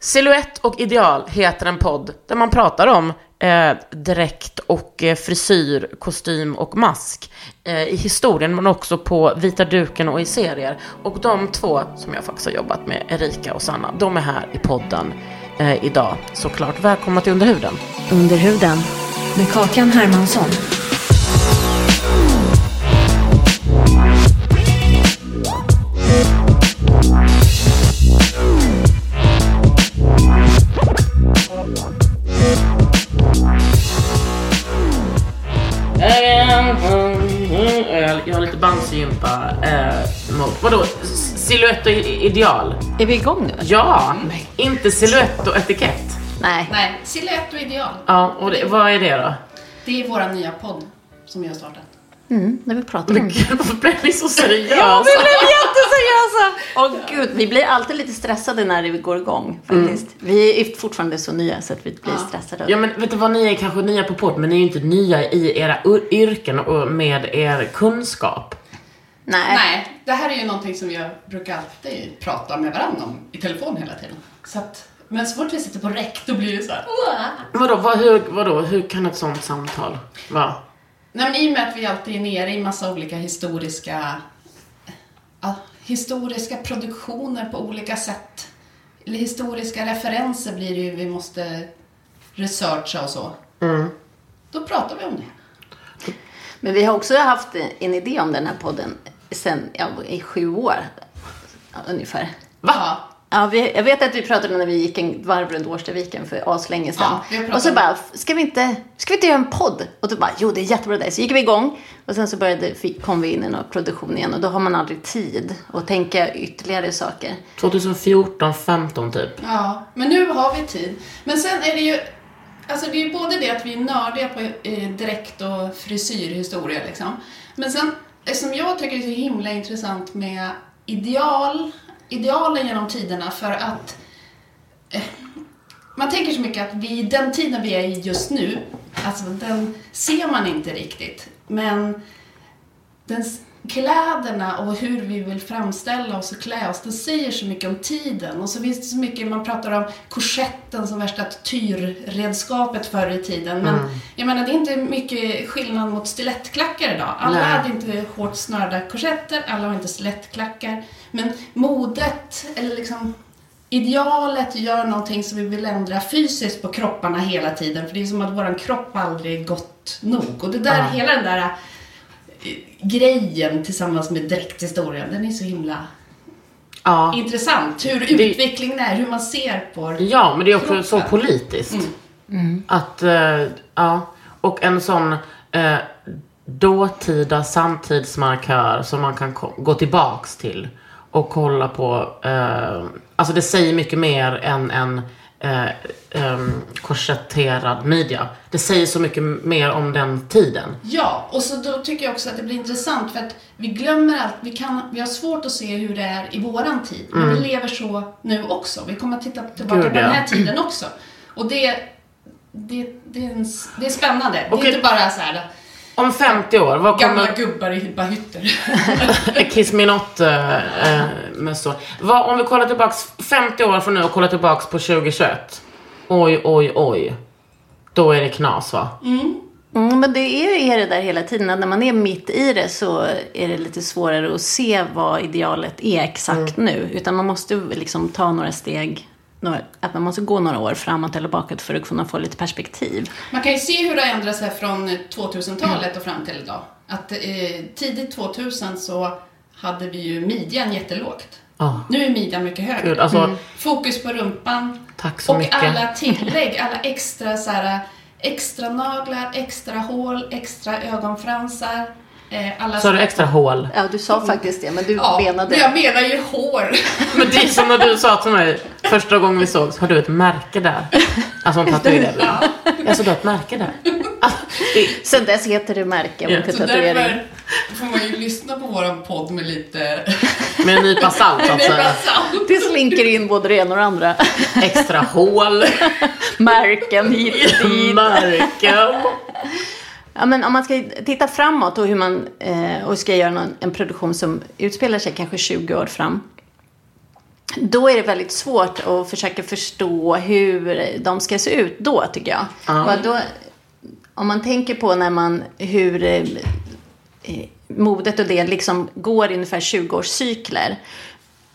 Silhouette och ideal heter en podd där man pratar om eh, dräkt och eh, frisyr, kostym och mask eh, i historien men också på vita duken och i serier. Och de två som jag faktiskt har jobbat med, Erika och Sanna, de är här i podden eh, idag. Såklart, välkomna till Underhuden. Under huden. med Kakan Hermansson. Jag har lite bandsygympa. Eh, mot, vadå, silhuett och ideal? Är vi igång nu? Ja, inte silhuett och etikett. Nej. Nej, silhuett och ideal. Ja, och det, vad är det då? Det är vår nya podd som har startat. Mm, när vi pratar om det. Varför blev vi så seriösa? Ja, vi blev jätteseriösa! Åh gud, vi blir alltid lite stressade när det går igång faktiskt. Vi är fortfarande så nya så att vi blir stressade. Ja men vet du vad, ni är kanske nya på podd men ni är ju inte nya i era yrken och med er kunskap. Nej. Nej, det här är ju någonting som jag brukar alltid prata med varandra om i telefon hela tiden. Så att, men så fort vi sitter på räck då blir det så här. Vadå, vad, hur, vadå, hur kan ett sånt samtal vara? Nej, men I och med att vi alltid är nere i massa olika historiska, ja, historiska produktioner på olika sätt. Eller historiska referenser blir det ju vi måste researcha och så. Då pratar vi om det. Men vi har också haft en idé om den här podden sen, ja, i sju år ungefär. Va? Ja, vi, jag vet att vi pratade när vi gick en varv runt Årstaviken för aslänge sedan. Ja, och så bara, ska vi, inte, ska vi inte göra en podd? Och då bara, jo det är jättebra det. Så gick vi igång och sen så började, fick, kom vi in i någon produktion igen och då har man aldrig tid att tänka ytterligare saker. 2014, 15 typ. Ja, men nu har vi tid. Men sen är det ju, alltså det är ju både det att vi är nördiga på eh, dräkt och frisyrhistoria liksom. Men sen, det som jag tycker är så himla intressant med ideal, idealen genom tiderna för att eh, man tänker så mycket att vi, den tiden vi är i just nu, alltså den ser man inte riktigt. Men den, kläderna och hur vi vill framställa oss och klä oss, det säger så mycket om tiden. Och så finns det så mycket, man pratar om korsetten som värsta tyrredskapet förr i tiden. Men jag menar, det är inte mycket skillnad mot stilettklackar idag. Alla Nej. hade inte hårt snörda korsetter, alla har inte stilettklackar. Men modet, eller liksom idealet gör någonting som vi vill ändra fysiskt på kropparna hela tiden. För det är som att våran kropp aldrig är gott nog. Och det där, hela den där grejen tillsammans med dräkthistorien, den är så himla Ja. intressant. Hur utvecklingen är, hur man ser på Ja, men det är också så kroppen. politiskt. Att, eh, ja. Och en sån eh, dåtida samtidsmarkör som man kan gå tillbaks till och kolla på. Eh, alltså det säger mycket mer än en eh, em, korsetterad midja. Det säger så mycket mer om den tiden. Ja, och så då tycker jag också att det blir intressant för att vi glömmer allt. Vi, kan, vi har svårt att se hur det är i våran tid. Men vi lever så nu också. Vi kommer att titta tillbaka Gud, på den här tiden också. Och det, det, det, är, en, det är spännande. Det Okej. är inte bara så här Om 50 år, vad gamla kommer... gubbar i hytter. Kiss me not äh, mössor. Vad, om vi kollar tillbaks 50 år från nu och kollar tillbaks på 2021. Oj, oj, oj. Då är det knas va? Mm, men det är, är det där hela tiden. att När man är mitt i det så är det lite svårare att se vad idealet är exakt nu. Utan man måste liksom ta några steg några, att man måste gå några år framåt eller bakåt för att kunna få lite perspektiv. Man kan ju se hur det har ändrat sig från 2000-talet och fram till idag. Att eh, tidigt 2000 så hade vi ju midjan jättelågt. Ja. Nu är midjan mycket högre. Gud, alltså, Fokus på rumpan. Tack så och mycket. alla tillägg, alla extra så här, extra naglar, extra hål, extra ögonfransar. Eh, alla Så har du extra hål. Ja, du sa faktiskt det, men du Ja, menade... men jag menar ju hår. Men det är som när du sa till mig första gången vi sågs, har du ett märke där? Alltså en tatuering. Ja. Alltså du har ett märke där? Alltså, det, Sen dess heter det märke och Ja. inte Så tatuering. därför får man ju lyssna på våran podd med lite... med en nypa salt så salt. Det slinker in både det ena och det andra. Extra hål. Märken hit och dit. Märken. Ja, men om man ska titta framåt och hur man eh, och ska göra någon, en produktion som utspelar sig kanske 20 år fram. Då är det väldigt svårt att försöka förstå hur de ska se ut då, tycker jag. Vad Då, om man tänker på när man, hur eh, modet och det liksom går i ungefär 20-årscykler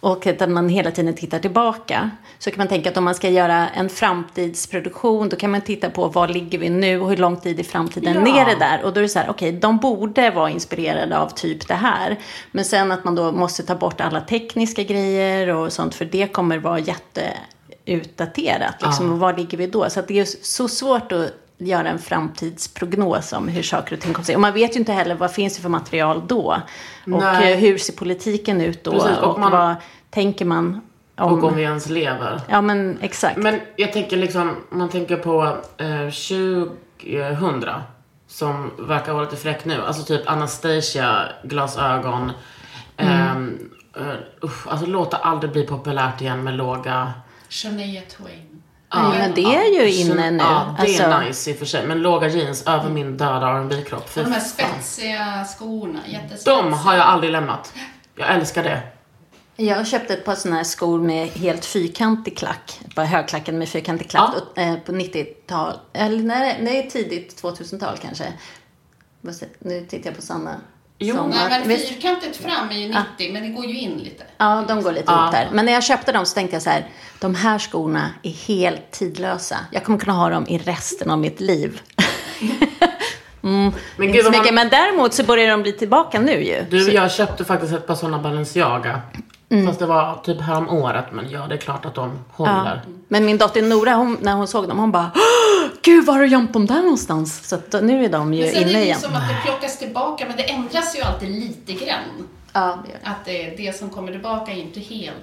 och att man hela tiden tittar tillbaka. Så kan man tänka att om man ska göra en framtidsproduktion då kan man titta på var ligger vi nu och hur lång tid i framtiden Ja. är det där. Och då är det så här, okej, de borde vara inspirerade av typ det här. Men sen att man då måste ta bort alla tekniska grejer och sånt för det kommer vara jätteutdaterat. Liksom, och var ligger vi då? Så det är så svårt att göra en framtidsprognos om hur saker och ting kommer att se. Och man vet ju inte heller vad finns det för material då. Och Nej. hur ser politiken ut då? Precis, och och man- vad tänker man om... Och om vi ens lever. Ja, men exakt. Men jag tänker liksom, om man tänker på eh, 2000 som verkar vara lite fräck nu. Alltså typ Anastasia, glasögon. Ehm, eh, usch, alltså låta aldrig bli populärt igen med låga... Shania Twain. Ja, men det är ju inne nu. Ja, det är Alltså- nice i och för sig. Men låga jeans över min döda rb kropp Och de här spetsiga skorna, jättespetsiga. De har jag aldrig lämnat. Jag älskar det. Jag köpte ett par sådana här skor med helt fyrkantig klack. Ett par högklackade med fyrkantig klack Ja. och, eh, på 90-tal. Eller nej, det är tidigt 2000-tal kanske. Nu tittar jag på Sanna. Jo, Som Nej, men fyrkantigt fram är ju 90, men det går ju in lite. Ja, de går lite Ja. där. Men när jag köpte dem så tänkte jag så här, de här skorna är helt tidlösa. Jag kommer kunna ha dem i resten av mitt liv. mm, Men gud, mycket, man- men däremot så börjar de bli tillbaka nu ju. Du, Så- jag köpte faktiskt ett par sådana Balenciaga. Mm. Fast det var typ härom året. Men ja, det är klart att de håller. Men min dotter Nora, hon, när hon såg dem, hon bara "Åh, Gud, var har du gömt dem där någonstans? Så att, nu är de ju Men sen är inne det ju igen. som att det plockas tillbaka, men det ändras ju alltid lite grann. Ja, det gör det. Att det, det som kommer tillbaka är inte helt...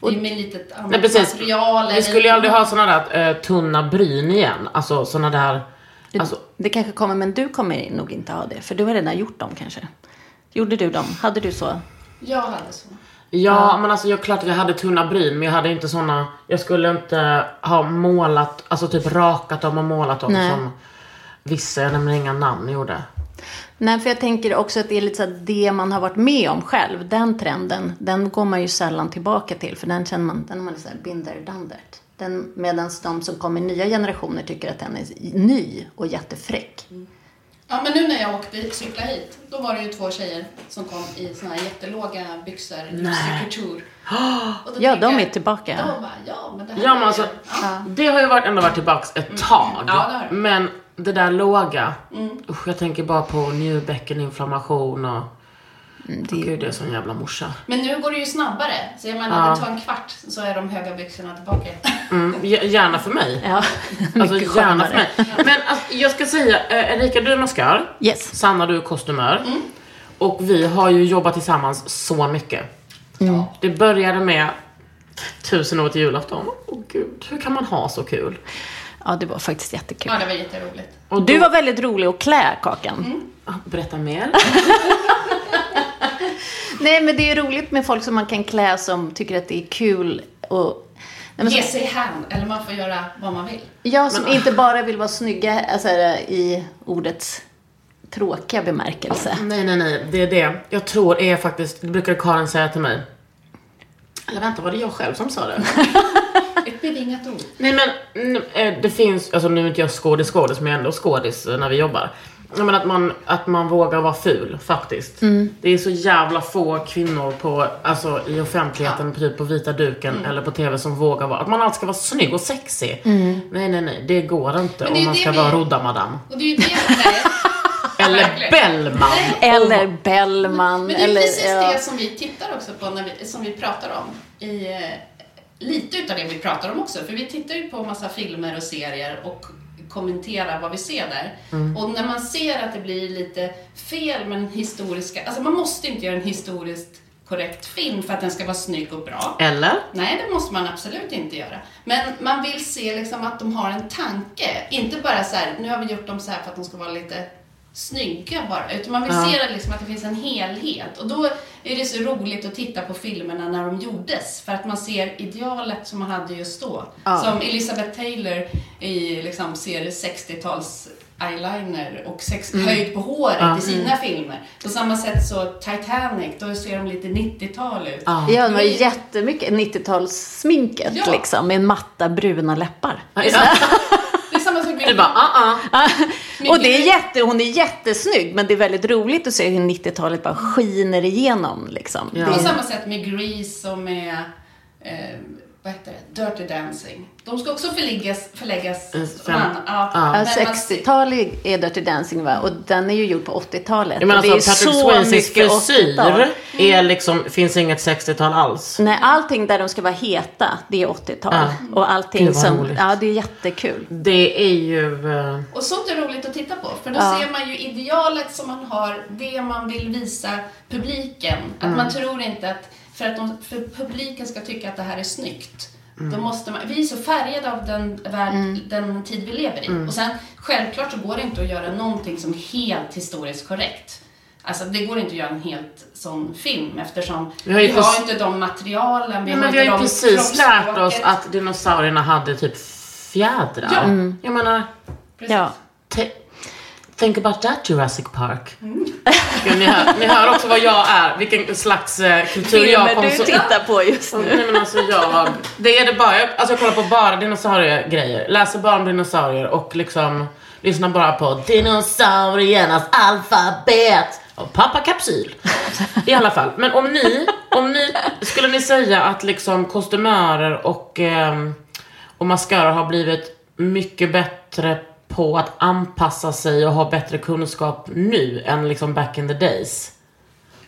Det är med litet annat Nej, precis. material. Vi eller- skulle ju aldrig ha sådana där eh, tunna bryn igen. Alltså sådana där... Alltså, Det kanske kommer, men du kommer nog inte ha det. För du har redan gjort dem kanske. Gjorde du dem? Hade du så? Jag hade så. Ja, men alltså jag klart att jag hade tunna bryn. Men jag hade inte såna... Jag skulle inte ha målat, alltså typ rakat dem och målat dem Nej. som vissa, jag nämner inga namn, gjorde. Nej, för jag tänker också att det är lite så att det man har varit med om själv, den trenden, den går man ju sällan tillbaka till. För den känner man, den man så här, been there, done that. Den, Medan de som kommer i nya generationer tycker att den är ny och jättefräck. Ja, men nu när jag åkte cykla hit, då var det ju två tjejer som kom i såna här jättelåga byxor, då Ja, de är tillbaka. De bara, ja men det här Ja men alltså, ja. det har ju varit, ändå varit tillbaks ett tag. Ja, det har det. Men det där låga, usch jag tänker bara på njurbäckeninflammation och... det- Gud, det är sån jävla morsa. Men nu går det ju snabbare. Så jag menar, det tar en kvart så är de höga byxorna tillbaka. Mm, gärna för mig. Ja, Alltså gärna skönare. för mig. Men alltså, jag ska säga, eh, Erika du är maskör. Yes. Sanna du är kostymör. Och vi har ju jobbat tillsammans så mycket. Det började med tusen år till julafton. Åh gud, hur kan man ha så kul? Ja, det var faktiskt jättekul. Ja, det var jätteroligt. Och Du då- var väldigt rolig att klä, Kakan. Ah, Berätta mer. Nej, men det är roligt med folk som man kan klä som tycker att det är kul och Nej, men Ge sig hän, eller man får göra vad man vill. jag som inte bara vill vara snygga alltså, i ordets tråkiga bemärkelse. Nej, nej, nej. Det är det. Jag tror är faktiskt, det brukade Karin säga till mig. Eller vänta, var det jag själv som sa det? Ett bevingat ord. nej men, eh, det finns, alltså nu är inte jag skådis skådis, men jag är ändå skådis när vi jobbar. Ja, men att, man, att man vågar vara ful faktiskt. Mm. Det är så jävla få kvinnor på, alltså, i offentligheten, typ på vita duken Mm. eller på TV som vågar vara, att man alltid ska vara snygg och sexig. Mm. Nej, nej, nej. Det går inte om man ska vi- vara rodda-madam. Och det är ju det, nej, Eller. Bellman. Eller Bellman. Men det är eller, precis ja. det som vi tittar också på, när vi, som vi pratar om. I, eh, lite utav det vi pratar om också. För vi tittar ju på massa filmer och serier och kommenterar vad vi ser där. Och när man ser att det blir lite fel med den historiska... Alltså man måste inte göra en historiskt korrekt film för att den ska vara snygg och bra. Eller? Nej, det måste man absolut inte göra. Men man vill se liksom att de har en tanke. Inte bara så här, nu har vi gjort dem så här för att de ska vara lite snygga bara. Utan man vill Ja. se det liksom att det finns en helhet. Och då är det så roligt att titta på filmerna när de gjordes. För att man ser idealet som man hade just då. Ja. Som Elizabeth Taylor i liksom ser 60-tals eyeliner och sex, höjd på håret i sina filmer. På samma sätt så Titanic, då ser de lite 90-tal ut. Ja. Ja, det var jättemycket 90-talssminket Ja. liksom. Med matta bruna läppar. Det är samma sak med Du bara, ah, ah. Och det är jätte, hon är jättesnygg, men det är väldigt roligt att se hur 90-talet bara skiner igenom. Liksom. Ja. På samma sätt med Grease och med eh, vad heter det? Dirty Dancing. De ska också förläggas, förläggas Mm, fem- an- ja, ja. men ja, man ser- 60-tal är Dirty Dancing va? Och den är ju gjord på 80-talet. Jag menar och det är alltså, Patrick så 80-tal. frisyr är liksom, finns inget 60-tal alls. Nej, allting där de ska vara heta, det är 80-tal. Ja. Och allting vad som, roligt. ja det är jättekul. Det är ju... eh, Och sånt är roligt att titta på. För då Ja. ser man ju idealet som man har, det man vill visa publiken. Att Mm. man tror inte att, för att de, för publiken ska tycka att det här är snyggt. Mm. Då måste man, vi är så färgade av den, värld, den tid vi lever i. Mm. Och sen, självklart så går det inte att göra någonting som är helt historiskt korrekt. Alltså det går inte att göra en helt sån film eftersom Vi har ju vi har precis- inte de materialen, vi Ja, har vi inte har ju de precis lärt oss att dinosaurierna hade typ fjädrar. Ja. Jag menar, Precis. Ja. Think about that Jurassic Park. Mm. Ja, ni, hör, ni hör också vad jag är, vilken slags eh, kultur jag Filmer du tittar på just nu. Nej men alltså jag, det är det bara, jag, alltså jag kollar på bara dinosauriegrejer, läser bara om dinosaurier och liksom lyssnar bara på dinosauriernas alfabet och pappa kapsyl. I alla fall, men om ni, om ni, skulle ni säga att liksom kostymörer och, ehm, och maskörer har blivit mycket bättre på att anpassa sig och ha bättre kunskap nu än liksom back in the days?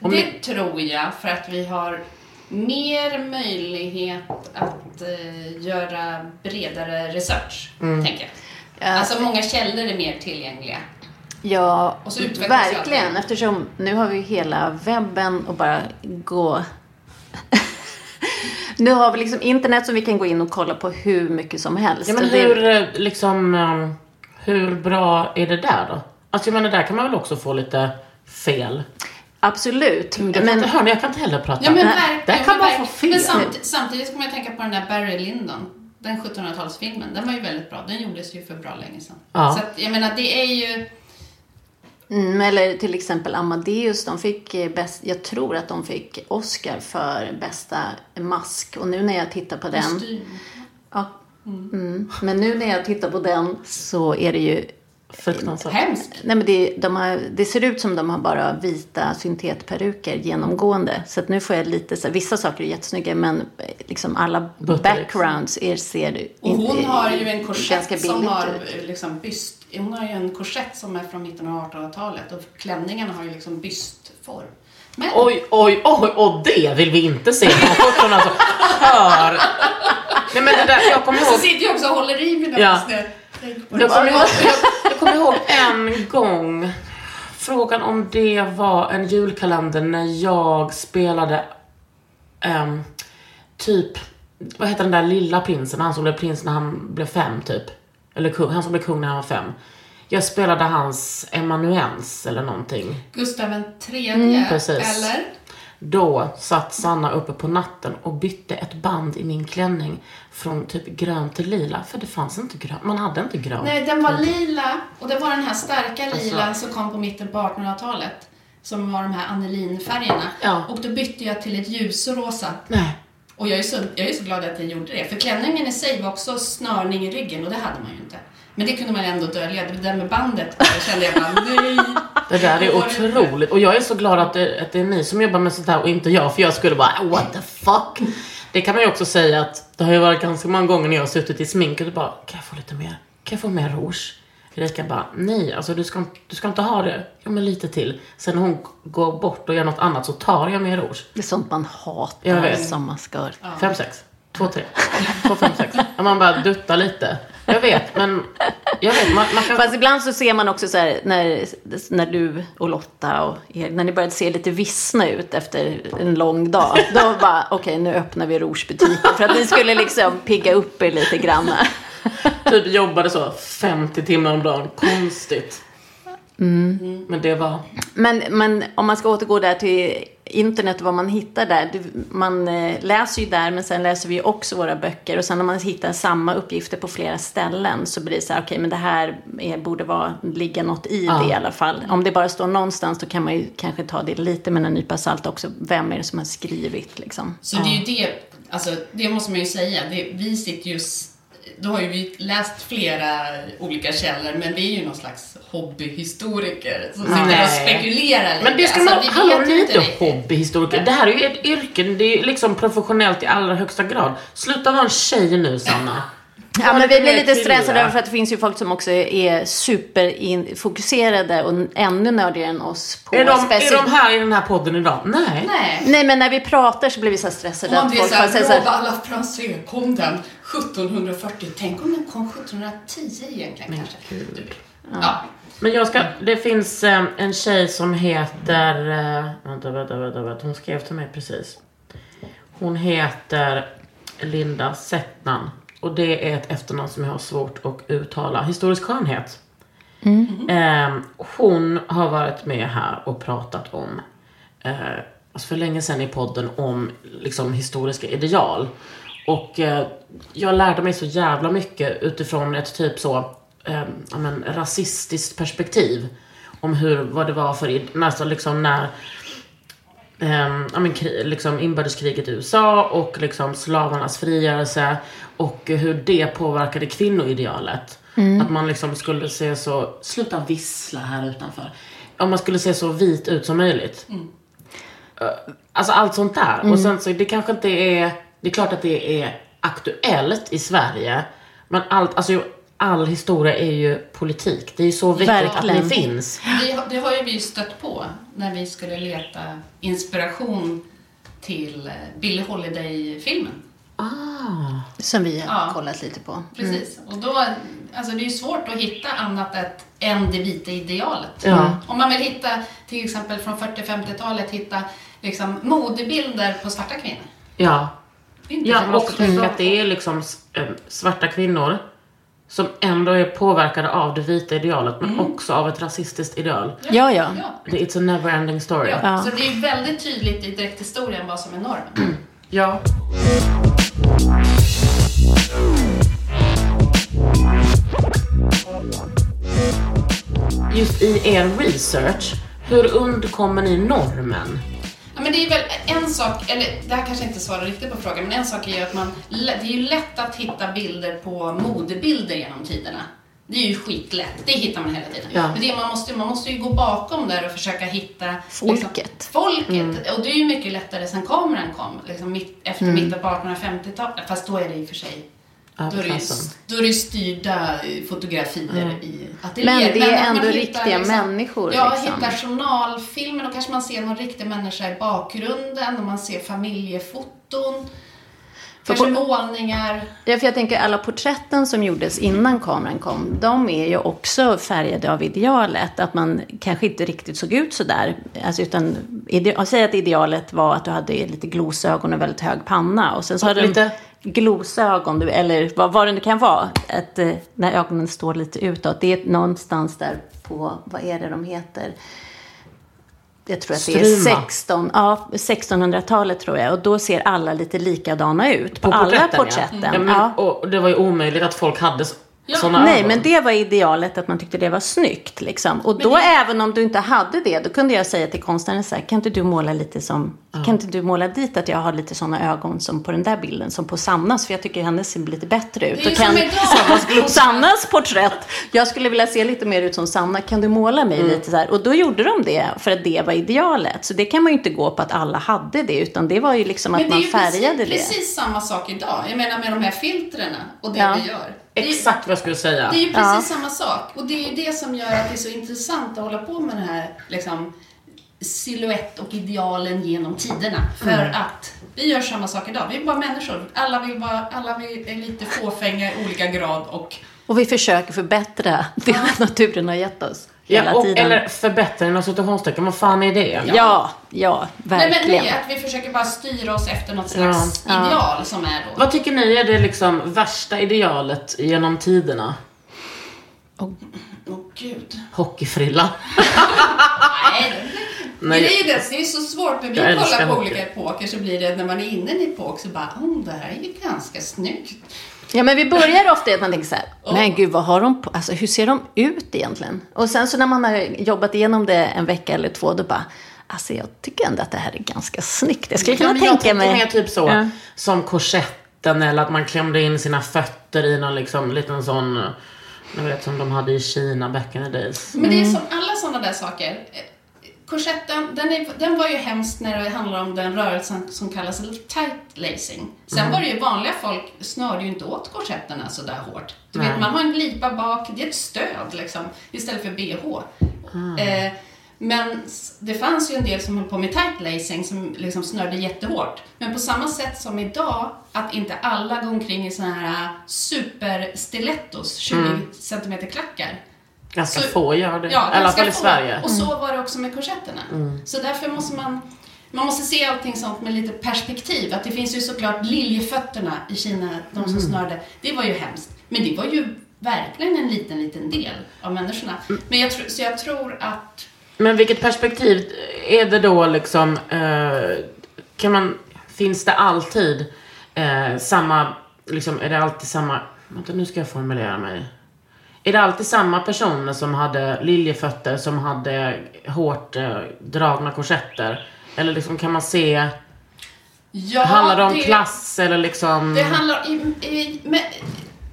Om det ni- tror jag för att vi har mer möjlighet att eh, göra bredare research, Mm. tänker jag. Ja. Alltså många källor är mer tillgängliga. Ja, Och så utvecklas ju verkligen. Eftersom nu har vi hela webben och bara gå... nu har vi liksom internet som vi kan gå in och kolla på hur mycket som helst. Ja, men hur, eh, liksom, um, hur bra är det där då? Alltså jag menar, där kan man väl också få lite fel? Absolut. Jag kan, Men, inte, hörni, jag kan inte heller prata. Ja men verkligen. där kan man få fel. Men samt, samtidigt kommer jag tänka på den där Barry Lyndon. Den 1700-talsfilmen. Den var ju väldigt bra. Den gjordes ju för bra länge sedan. Ja. Så att, jag menar, det är ju... mm, eller till exempel Amadeus, de fick eh, bäst, jag tror att de fick Oscar för bästa mask. Och nu när jag tittar på den. Kostym. Ja, mm, men nu när jag tittar på den så är det ju Fruktansvärt. Hemskt. Nej, men det, de har, det ser ut som de har bara vita syntetperuker genomgående. Så att nu får jag lite så vissa saker är jättesnygga men eh, liksom alla Buttericks. backgrounds er ser Och hon inte- har ju en korsett som har ut. eh, liksom byst. Hon har ju en korsett som är från mitten av 1800-talet och klänningarna har ju liksom bystform. Men Oj, oj, oj, och det vill vi inte se. Såna alltså, hör. Nej men det där, jag kommer så ihåg, sitter jag också och håller i mina Ja. ja. jag kommer ihåg, jag, jag kommer ihåg en gång, frågan om det var en julkalender när jag spelade ehm, typ, vad heter den där lilla prinsen, han som blev prins när han blev fem typ. Eller kung, han som blev kung när han var fem. Jag spelade hans emanuens eller någonting. Gustav tredje, precis. eller? Då satt Sanna uppe på natten och bytte ett band i min klänning från typ grön till lila. För det fanns inte grön. Man hade inte grön. Nej, den var lila och det var den här starka Alltså. lila som kom på mitten på 1800-talet. Som var de här anilinfärgerna. Ja. Och då bytte jag till ett ljusrosa. Nej. Och jag är, så, jag är så glad att jag gjorde det. För klänningen i sig var också snörning i ryggen och det hade man ju inte. Men det kunde man ändå dölja. Det där med bandet, kände jag bara nej. Det där är otroligt. Och jag är så glad att det, att det är ni som jobbar med sånt här och inte jag. För jag skulle bara, what the fuck. Det kan man ju också säga att det har ju varit ganska många gånger när jag har suttit i sminket och bara, kan jag få lite mer? Kan jag få mer rouge? Erika bara, nej, alltså du ska, du ska inte ha det. Ja, men lite till. Sen när hon går bort och gör något annat så tar jag mer rouge. Det är sånt man hatar Jag vet. som maskör. Fem, sex. Två, tre. Två, fem, sex. Och man bara duttar lite. Jag vet, men jag vet, man, man kan... Fast ibland så ser man också så här, när, när du och Lotta och er, när ni började se lite vissna ut efter en lång dag. Då bara, okej nu öppnar vi rougebutiken. För att ni skulle liksom pigga upp er lite grann. typ jobbade så 50 timmar om dagen. Konstigt. Mm. Men det var... Men, men om man ska återgå där till internet och vad man hittar där. Du, man eh, läser ju där men sen läser vi ju också våra böcker. Och sen om man hittar samma uppgifter på flera ställen så blir det så här, okej men det här är, borde vara, ligga något i det i alla fall. Om det bara står någonstans då kan man ju kanske ta det lite med en nypa salt också. Vem är det som har skrivit liksom? Så det är ju det, alltså det måste man ju säga. Det, vi sitter ju, då har ju vi läst flera olika källor, men vi är ju någon slags hobbyhistoriker som sitter Nej. och spekulerar lite. Men det ska Alltså, man... vi Hallå, ni är inte hobbyhistoriker. Det här är ju ett yrke. Det är ju liksom professionellt i allra högsta grad. Sluta vara en tjej nu, Sanna. Ja, men vi blir lite stressade över för att det finns ju folk som också är superfokuserade och ännu nördigare än oss på Är de, är specifikt- de här i den här podden idag? Nej. Nej. Nej, men när vi pratar så blir vi så här stressade. Om att är folk bara säger så såhär, alla Francais, kom den 1740? Tänk om den kom 1710 egentligen kanske? Typ. Ja. Men jag ska, det finns eh, en tjej som heter, eh, vänta, vänta, vänta, vänta, hon skrev till mig precis. Hon heter Linda Settnan och det är ett efternamn som jag har svårt att uttala. Historisk skönhet. Eh, hon har varit med här och pratat om, eh, alltså för länge sedan i podden, om liksom historiska ideal. Och eh, jag lärde mig så jävla mycket utifrån ett typ så, eh, men, rasistiskt perspektiv. Om hur, vad det var för, nästan liksom när ehm, ja, men, liksom inbördeskriget i USA och liksom slavarnas frigörelse och hur det påverkade kvinnoidealet. Att man liksom skulle se så, sluta vissla här utanför. Om man skulle se så vit ut som möjligt. Eh, Alltså allt sånt där. Och sen så, det kanske inte är, det är klart att det är aktuellt i Sverige. Men allt, alltså all historia är ju politik. Det är ju så viktigt Verkligen. att det finns. Vi, det har ju vi stött på när vi skulle leta inspiration till eh, Billie Holiday-filmen. som vi har Ja. kollat lite på. Precis. Och då, alltså det är ju svårt att hitta annat ett, än det vita idealet. Ja. Om man vill hitta, till exempel från 40-50-talet, hitta liksom modebilder på svarta kvinnor. Ja. Ja, och för att det är liksom eh, svarta kvinnor som ändå är påverkade av det vita idealet men också av ett rasistiskt ideal. Ja, ja. Ja. Det- It's a never ending story. Ja. Så det är väldigt tydligt i direkthistorien vad som är normen. Ja. Just i er research, hur undkommer ni normen? Ja, men det är väl en sak, eller det här kanske inte svarar riktigt på frågan, men en sak är ju att man, det är ju lätt att hitta bilder på modebilder genom tiderna. Det är ju skitlätt, det hittar man hela tiden. Ja. Men det man, måste, man måste ju gå bakom där och försöka hitta Folket. Liksom, folket. Och det är ju mycket lättare sen kameran kom, liksom mitt, efter mitten på 1850-talet. Fast då är det i och för sig då är, det, då är det styrda eh, fotografier i ateljéer. Men det är att ändå riktiga människor, Ja, liksom. hittar journalfilmer. Då kanske man ser någon riktig människa i bakgrunden och man ser familjefoton. Kanske på- målningar. Ja, för jag tänker alla porträtten som gjordes innan kameran kom, de är ju också färgade av idealet. Att man kanske inte riktigt såg ut så där. Alltså, utan, ide- säger att idealet var att du hade lite glosögon och väldigt hög panna. Och sen så hade lite- du glosögon, du- eller vad, vad det nu kan vara. Att, eh, när ögonen står lite utåt. Det är någonstans där på, vad är det de heter? Jag tror att det är Struma. 16, ja, 1600-talet tror jag. Och då ser alla lite likadana ut på, På alla porträtten. Ja. Ja, men, Ja. Och det var ju omöjligt att folk hade Ja. Nej, ögon. men det var idealet att man tyckte det var snyggt. Liksom. Och då det- även om du inte hade det, då kunde jag säga till konstnären så här, kan inte du måla lite som Kan inte du måla dit att jag har lite sådana ögon som på den där bilden, som på Sannas? För jag tycker hennes ser lite bättre ut. Det Och kan. Sannas, Sannas porträtt. Jag skulle vilja se lite mer ut som Sanna. Kan du måla mig Mm. lite så här? Och då gjorde de det för att det var idealet. Så det kan man ju inte gå på att alla hade det. Utan det var ju liksom att Men det är man ju färgade precis, det. precis samma sak idag. Jag menar med de här filtrerna och det Ja. vi gör. Det Exakt vad jag skulle säga. det är ju precis samma sak. Och det är ju det som gör att det är så intressant att hålla på med den här liksom, silhuett och idealen genom tiderna. För Mm. att vi gör samma sak idag. Vi är bara människor. Alla, vill vara, alla vill, är lite fåfänga i olika grad och Och vi försöker förbättra det naturen har gett oss. Hela Ja, och, tiden. eller förbättra inom citationstecken, vad fan är det? Ja, ja, Nej, verkligen. men nej, att vi försöker bara styra oss efter något slags ideal som är då. Vad tycker ni är det liksom värsta idealet genom tiderna? Åh gud. Hockeyfrilla. Nej, det, Nej. Grejen är det är så svårt när vi Jag kollar på hockey. olika epoker så blir det när man är inne i en epok så bara, oh, det här är ju ganska snyggt. Ja, men vi börjar ofta att man tänker så här, men gud, vad har de på, alltså hur ser de ut egentligen? Och sen så när man har jobbat igenom det en vecka eller två, då bara, alltså jag tycker ändå att det här är ganska snyggt. Jag skulle Ja, kunna men jag tänka tänker mig... mer typ så, Ja. som korsetten eller att man klämde in sina fötter i någon liksom liten sån, jag vet som de hade i Kina back in the days. Men det Mm. är som alla sådana där saker. Korsetten, den, är, den var ju hemskt när det handlar om den rörelsen som kallas tight lacing. Sen Mm. var det ju vanliga folk snörde ju inte åt korsetterna så där hårt. Du Nej. vet, man har en glipa bak, det är ett stöd liksom, istället för bh. Mm. Eh, men det fanns ju en del som höll på med tight lacing som liksom snörde jättehårt. Men på samma sätt som idag, att inte alla går omkring i såna här superstilettos, 20 Mm. centimeter klackar. Ganska Så- få gör det. Ja, I alla fall i. Sverige. Och så var det också med korsetterna. Så därför måste man, man måste se allting sånt med lite perspektiv. Att det finns ju såklart liljefötterna i Kina, de som snörde. Det var ju hemskt. Men det var ju verkligen en liten, liten del av människorna. Men jag, så jag tror att Men vilket perspektiv är det då liksom, eh, kan man, finns det alltid eh, samma, liksom, är det alltid samma, vänta nu ska jag formulera mig. Är det alltid samma personer som hade liljefötter, som hade hårt eh, dragna korsetter? Eller liksom kan man se, ja, handlar det om det, klass eller liksom? Det handlar, i, i, med,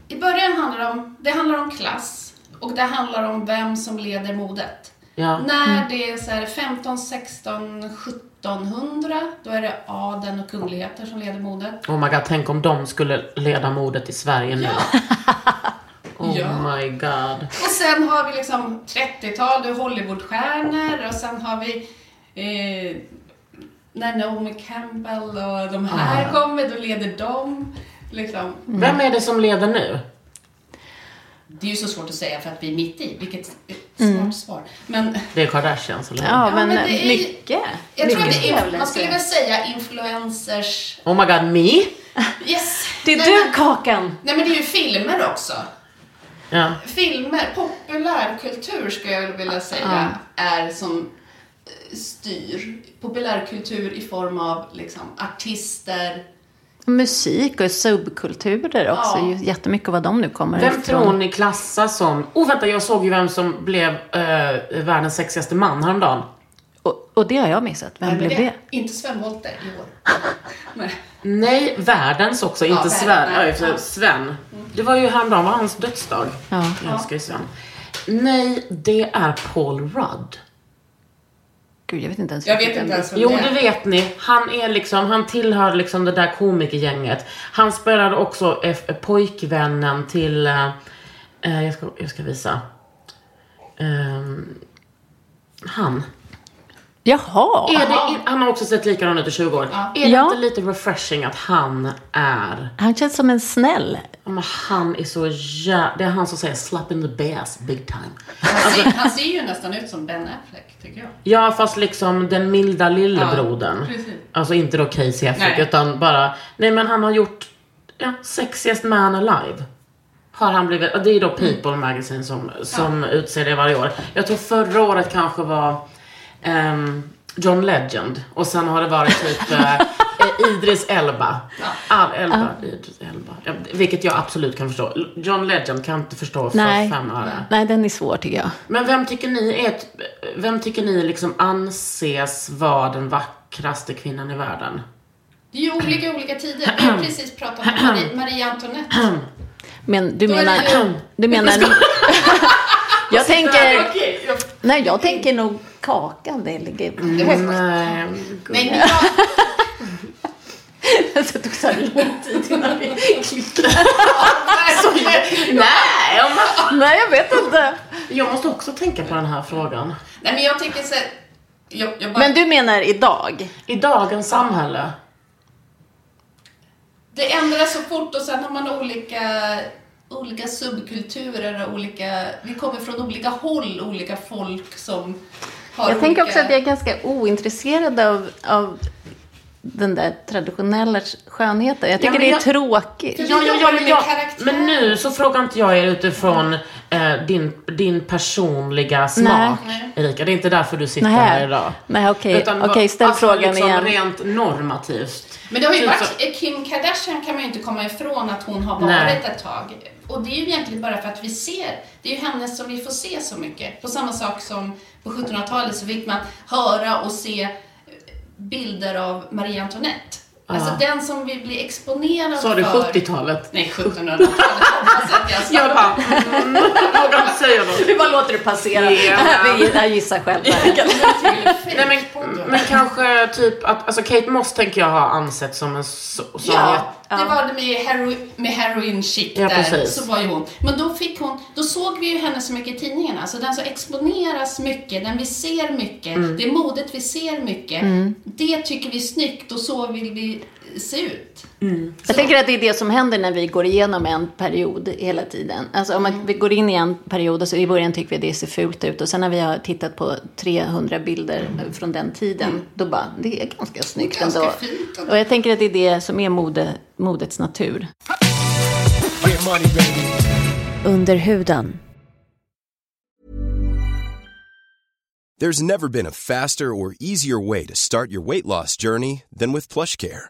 I början handlar det om, det handlar om klass och det handlar om vem som leder modet. Ja. När det är så här 15, 16, 1700, då är det adeln och kungligheter som leder modet. Oh my god, tänk om de skulle leda modet i Sverige nu. Oh Ja. my god. Och sen har vi liksom 30-tal, då är Hollywoodstjärnor och sen har vi eh, när Naomi Campbell och de här kommer, då leder de. Liksom. Vem är det som leder nu? Det är ju så svårt att säga för att vi är mitt i, vilket svårt svar. Men Det är Kardashians eller hur? Ja, men, men det är- mycket. jag tror att det är, man skulle jag väl säga. influencers. Oh my god, me? Yes! Det är Nej, du, men- Kakan! Nej men det är ju filmer också. Ja. Filmer, populärkultur skulle jag vilja säga, är som eh, styr. Populärkultur i form av liksom, artister. Musik och subkulturer också. Ja. Ja. Jättemycket vad de nu kommer Vem ifrån. tror ni klassas som... Oh vänta, jag såg ju vem som blev eh, världens sexigaste man häromdagen. Och, och det har jag missat. Vem Nej, blev det? Inte Sven Wollter i år. Nej. Världens också, inte världen, Sven. nej. Ja, för Sven. Det var ju häromdagen, var hans dödsdag. Ja. Jag älskar ju Sven. Nej, det är Paul Rudd. Gud, jag vet inte ens Jag vet inte ens vem Jo, det vet ni. Han är liksom, han tillhör liksom det där komikergänget. Han spelade också eh, pojkvännen till, eh, eh, jag, ska, jag ska visa. Ehm, han. Jaha! Är det, han har också sett likadan ut i 20 år. Är det Ja. inte lite refreshing att han är, Han känns som en snäll. ja, men han är så jä... Det är han som säger slap in the bass big time. Han ser, han ser ju nästan ut som Ben Affleck, tycker jag. Ja, fast liksom den milda lillebrodern. Ja, precis. alltså inte då Casey Affleck, Nej. utan bara, nej men han har gjort, ja, Sexiest Man Alive. Har han blivit, det är då People Magazine som, som utser det varje år. Jag tror förra året kanske var ehm, John Legend och sen har det varit typ eh, Idris Elba. All, Elba, Idris Elba. Ja, vilket jag absolut kan förstå. John Legend kan inte förstå för Nej. fem öre. Nej, den är svår tycker jag. Men vem tycker ni är ett, vem tycker ni liksom anses vara den vackra vackraste kvinnan i världen. Det är ju olika olika tider. Vi har precis pratat om Marie, Marie Antoinette. Men du menar... Du menar... jag tänker... Nej, jag tänker nog kakan. Det ligger vara- Nej, men jag, Det tog så lång tid innan vi klickade. Nej, man... Nej, jag vet inte. Jag måste också tänka på den här frågan. nej, men jag tycker så jag, jag bara, Men du menar idag? I dagens samhälle. Det ändras så fort och sen har man olika, olika subkulturer och olika... Vi kommer från olika håll, olika folk som har Jag tänker olika... också att jag är ganska ointresserad av, av den där traditionella skönheten. Jag tycker men det är jag- tråkigt. Ja, ja, ja, men, nu så frågar inte jag er utifrån eh, din, din personliga smak, Nej. Erika. Det är inte därför du sitter Nej. här idag. Nej, okej. Utan Okej, vad- ställ alltså, frågan liksom igen. rent normativt. Men det har ju Typ varit, Kim Kardashian kan man ju inte komma ifrån att hon har varit Nej. ett tag. Och det är ju egentligen bara för att vi ser, det är ju hennes som vi får se så mycket. På samma sak som på 1700-talet så fick man höra och se bilder av Marie Antoinette. Alltså den som vi blir exponerad Sa du för. 70-talet? Nej, 1700-talet hoppas att jag bara, mm, inte säga något. Vi bara låter det passera. Ja. Vi jag gissar själva. Nej, men, men kanske typ att, alltså Kate Moss tänker jag ha ansett som en så, som Ja, det var det med, hero, med heroin chic Ja, där, precis. så var ju hon. Men då fick hon, då såg vi ju henne så mycket i tidningarna, så den som exponeras mycket, den vi ser mycket, Mm. det modet vi ser mycket, det tycker vi är snyggt och så vill vi se ut. Jag tänker att det är det som händer när vi går igenom en period hela tiden. Alltså om Mm. man, vi går in i en period och så i början tycker vi det ser fult ut och sen när vi har tittat på 300 bilder från den tiden, då bara, det är ganska snyggt Ganska ändå. fint. Och jag tänker att det är det som är mode, modets natur. Under huden. There's never been a faster or easier way to start your weight loss journey than with PlushCare.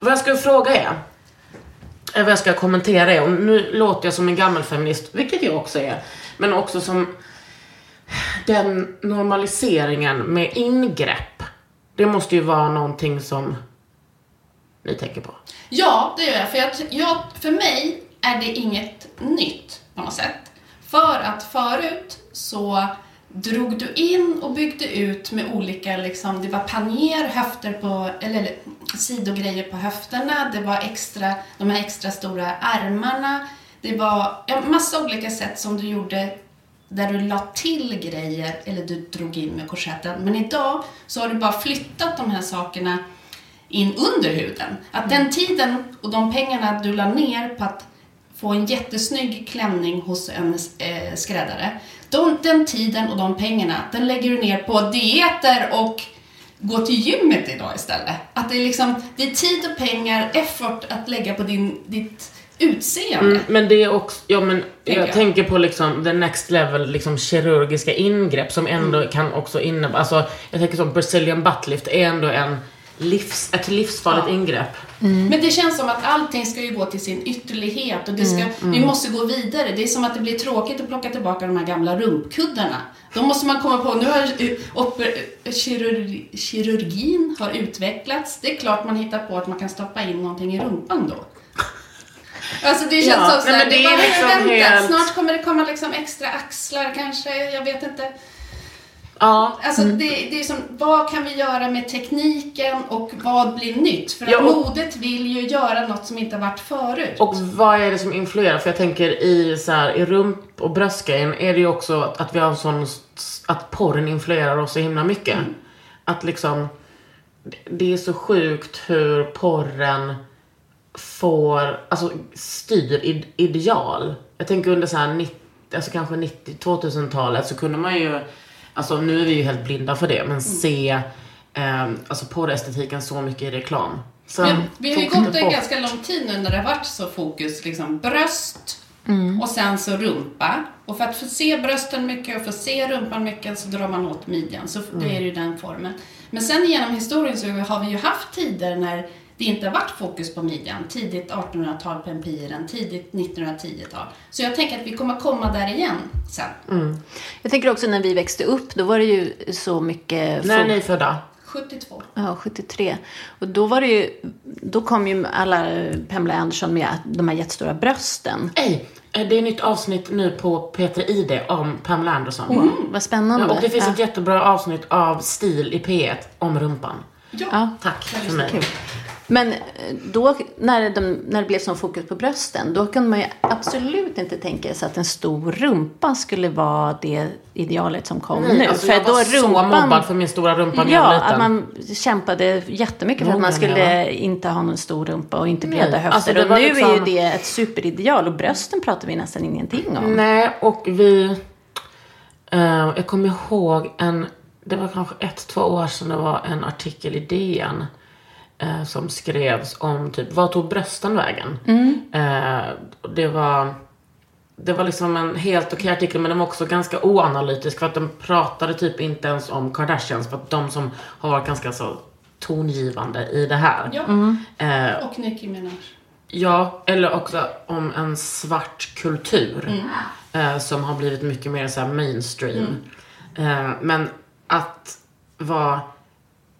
Vad jag ska fråga är, eller vad jag ska kommentera är, och nu låter jag som en gammal feminist, vilket jag också är, men också som den normaliseringen med ingrepp. Det måste ju vara någonting som ni tänker på. Ja, det gör jag. För, jag, jag, för mig är det inget nytt på något sätt. För att förut så drog du in och byggde ut med olika, liksom, det var panier, höfter på, eller, eller sidogrejer på höfterna, det var extra, de här extra stora ärmarna, det var ja, massa olika sätt som du gjorde där du la till grejer eller du drog in med korsetten. Men idag så har du bara flyttat de här sakerna in under huden. Att den tiden och de pengarna du la ner på att få en jättesnygg klänning hos en eh, skräddare, de, den tiden och de pengarna, den lägger du ner på dieter och gå till gymmet idag istället. Att det är liksom, det är tid och pengar, effort att lägga på din, ditt utseende. Mm, men det är också, ja men Tänker jag, jag. tänker på liksom the next level, liksom kirurgiska ingrepp som ändå Mm. kan också innebära, alltså jag tänker som Brazilian buttlift är ändå en livs, ett livsfarligt ingrepp. Men det känns som att allting ska ju gå till sin ytterlighet och det ska, vi måste gå vidare. Det är som att det blir tråkigt att plocka tillbaka de här gamla rumpkuddarna. Då måste man komma på, nu har eh, oper, eh, kirurgi, kirurgin har utvecklats. Det är klart man hittar på att man kan stoppa in någonting i rumpan då. Alltså det känns Ja, som såhär, det, det är är bara liksom vänta. helt- Snart kommer det komma liksom extra axlar kanske, jag vet inte. Ja. Alltså det, det är som, vad kan vi göra med tekniken och vad blir nytt? För Ja, och- modet vill ju göra något som inte har varit förut. Och vad är det som influerar? För jag tänker i, så här, i rump och bröstgrejen är det ju också att, att vi har en sån, att porren influerar oss så himla mycket. Att liksom, det är så sjukt hur porren får, alltså styr id, ideal. Jag tänker under så här 90, alltså kanske 90, 2000-talet så kunde man ju, alltså nu är vi ju helt blinda för det, men se eh, alltså porrestetiken så mycket i reklam. Sen Men vi har ju gått en ganska lång tid nu när det har varit så fokus, liksom bröst och sen så rumpa. Och för att få se brösten mycket och få se rumpan mycket så drar man åt midjan. Så det är ju den formen. Men sen genom historien så har vi ju haft tider när det inte har varit fokus på midjan. Tidigt 1800-tal på empiren, tidigt 1910-tal. Så jag tänker att vi kommer komma där igen sen. Jag tänker också när vi växte upp, då var det ju så mycket... När är ni födda? 72. Ja, 73. Och då var det ju, då kom ju alla Pamela Anderson med de här jättestora brösten. Ej, eh, det är ett nytt avsnitt nu på P3 ID om Pamela Anderson. Mm, vad spännande. Ja, och det finns ja. ett jättebra avsnitt av Stil i P1 om rumpan. Ja. Tack för mig. Kul. Men eh, då, när, de, när det blev som fokus på brösten, då kunde man ju absolut inte tänka sig att en stor rumpa skulle vara det idealet som kom Nej, nu. alltså för jag var så mobbad för min stora rumpa när jag Ja, var liten. att man kämpade jättemycket för att man skulle inte ha någon stor rumpa och inte breda höfter. alltså och nu är ju liksom- det ett superideal och brösten pratar vi nästan ingenting om. Nej, och vi... eh, jag kommer ihåg en... Det var kanske ett, två år sedan det var en artikel i DN. Eh, som skrevs om typ, vad tog brösten vägen? Eh, och det var... Det var liksom en helt okej artikel men den var också ganska oanalytisk för att den pratade typ inte ens om Kardashians för att de som har varit ganska så tongivande i det här. Ja. Eh, Och Nicki Minaj. Ja, eller också om en svart kultur. Eh, som har blivit mycket mer så här mainstream. Eh, men att vara...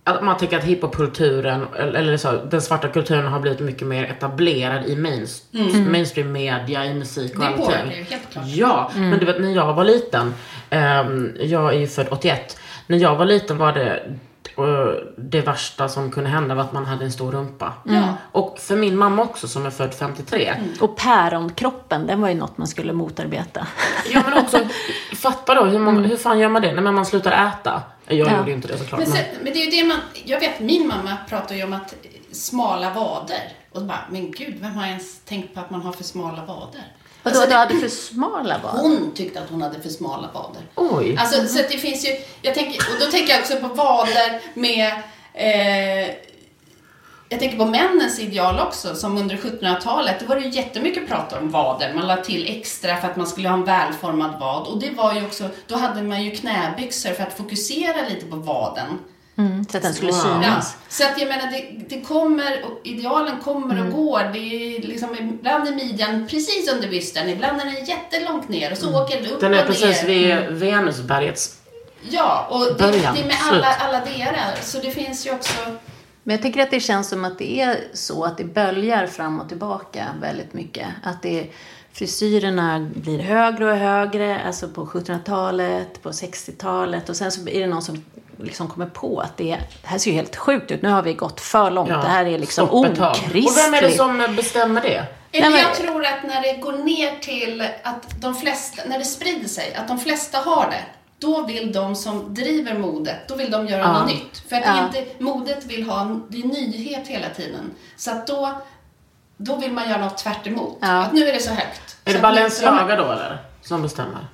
Att man tycker att hiphopkulturen, eller eller så, den svarta kulturen har blivit mycket mer etablerad i mains, mainstream media, i musik och Det allting. påverkar ju, helt klart. Ja, men du vet när jag var liten, ehm, jag är ju född 81. När jag var liten var det det värsta som kunde hända var att man hade en stor rumpa. Ja. Och för min mamma också som är född 53. Och päronkroppen, den var ju något man skulle motarbeta. Ja men också, fatta då, hur, många, hur fan gör man det? Nej men man slutar äta. Jag Ja. gjorde inte det såklart. Men, Men, sen, men det är ju det man, jag vet min mamma pratar ju om att smala vader. Och bara, men gud, vem har ens tänkt på att man har för smala vader? Och Alltså, du hade för smala var. hon tyckte att hon hade för smala vader. Oj. Alltså, så att det finns ju, jag tänker, och då tänker jag också på vader med, eh, jag tänker på männens ideal också, som under 1700-talet, då var det ju jättemycket prat om vader. Man la till extra för att man skulle ha en välformad vad. Och det var ju också, då hade man ju knäbyxor för att fokusera lite på vaden. Mm, så att den skulle Wow. Ja, synas. så att jag menar, det, det kommer, och idealen kommer och går. Det är liksom, ibland är midjan precis under bysten, ibland är den jättelångt ner och så åker den upp den är och precis ner. vid Venusbergets Ja, och det, Början, det är med alla, alla delar. Så det finns ju också... Men jag tänker att det känns som att det är så att det böljar fram och tillbaka väldigt mycket. Att det frisyrerna blir högre och högre, alltså på 1700-talet, på 60-talet och sen så är det någon som liksom kommer på att det, det här ser ju helt sjukt ut, nu har vi gått för långt, det här är liksom okristligt. Och vem är det som bestämmer det? Eller men- jag tror att när det går ner till att de flesta, när det sprider sig, att de flesta har det. Då vill de som driver modet, då vill de göra Ja. något nytt. För att Ja. det är inte, modet vill ha, det är nyhet hela tiden. Så att då, då vill man göra något tvärt emot. Ja. Att nu är det så högt. Är Så det Balenciaga då eller? Som bestämmer?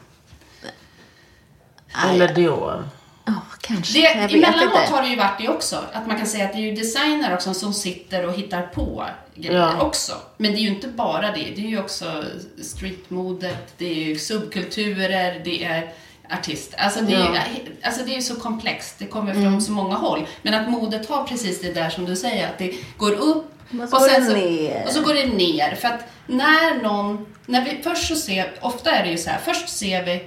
Eller Dior? Ja, kanske. Det, emellanåt inte. har det ju varit det också. Att man kan säga att det är ju designer också som sitter och hittar på grejer Ja. också. Men det är ju inte bara det. Det är ju också streetmodet, det är ju subkulturer, det är artister. Alltså det, är, ju, alltså det är så komplext. Det kommer från så många håll. Men att modet har precis det där som du säger, att det går upp Och så går det ner. och så går det ner. För att när någon, när vi först så ser, ofta är det ju så här, först ser vi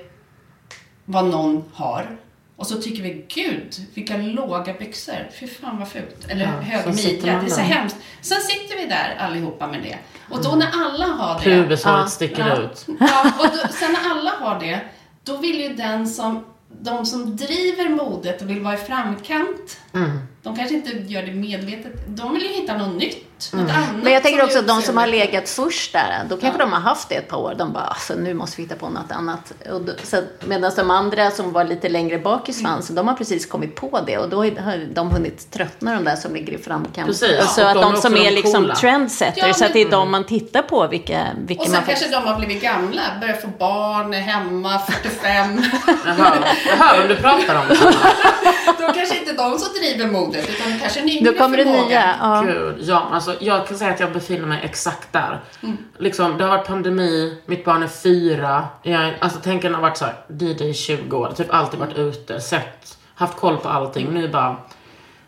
vad någon har. Och så tycker vi, gud, vilka låga byxor. Fy fan vad fult. Eller Ja, hög så midja. Det är så hemskt. Sen sitter vi där allihopa med det. Och då när alla har det. Pubeshåret sticker ja, ut. Ja, och då, sen när alla har det, då vill ju den som de som driver modet och vill vara i framkant, Mm de kanske inte gör det medvetet. De vill ju hitta något nytt, något annat. Men jag tänker också att de som har legat först där, då kanske de har haft det ett par år. De bara, alltså, nu måste vi hitta på något annat. Och då, så, medan de andra som var lite längre bak i svansen, de har precis kommit på det. Och då har de hunnit tröttna, de där som ligger i framkant. Precis. Och så Och att de de, som är de liksom coola. trendsetters, Ja, så att det är men- de man tittar på, vilka, vilka Och sen faktiskt... kanske de har blivit gamla, börjat få barn, är hemma, 45. Jag hör, jag hör vem du pratar om. Då kanske inte de som driver modet, utan det kanske en yngre Då kommer det nya. Ja. Gud, ja, alltså, jag kan säga att jag befinner mig exakt där. Mm. Liksom, det har varit pandemi, mitt barn är fyra. Jag, alltså, tänk en har varit så här, DJ i 20 år, typ alltid varit ute, sett, haft koll på allting. Nu bara,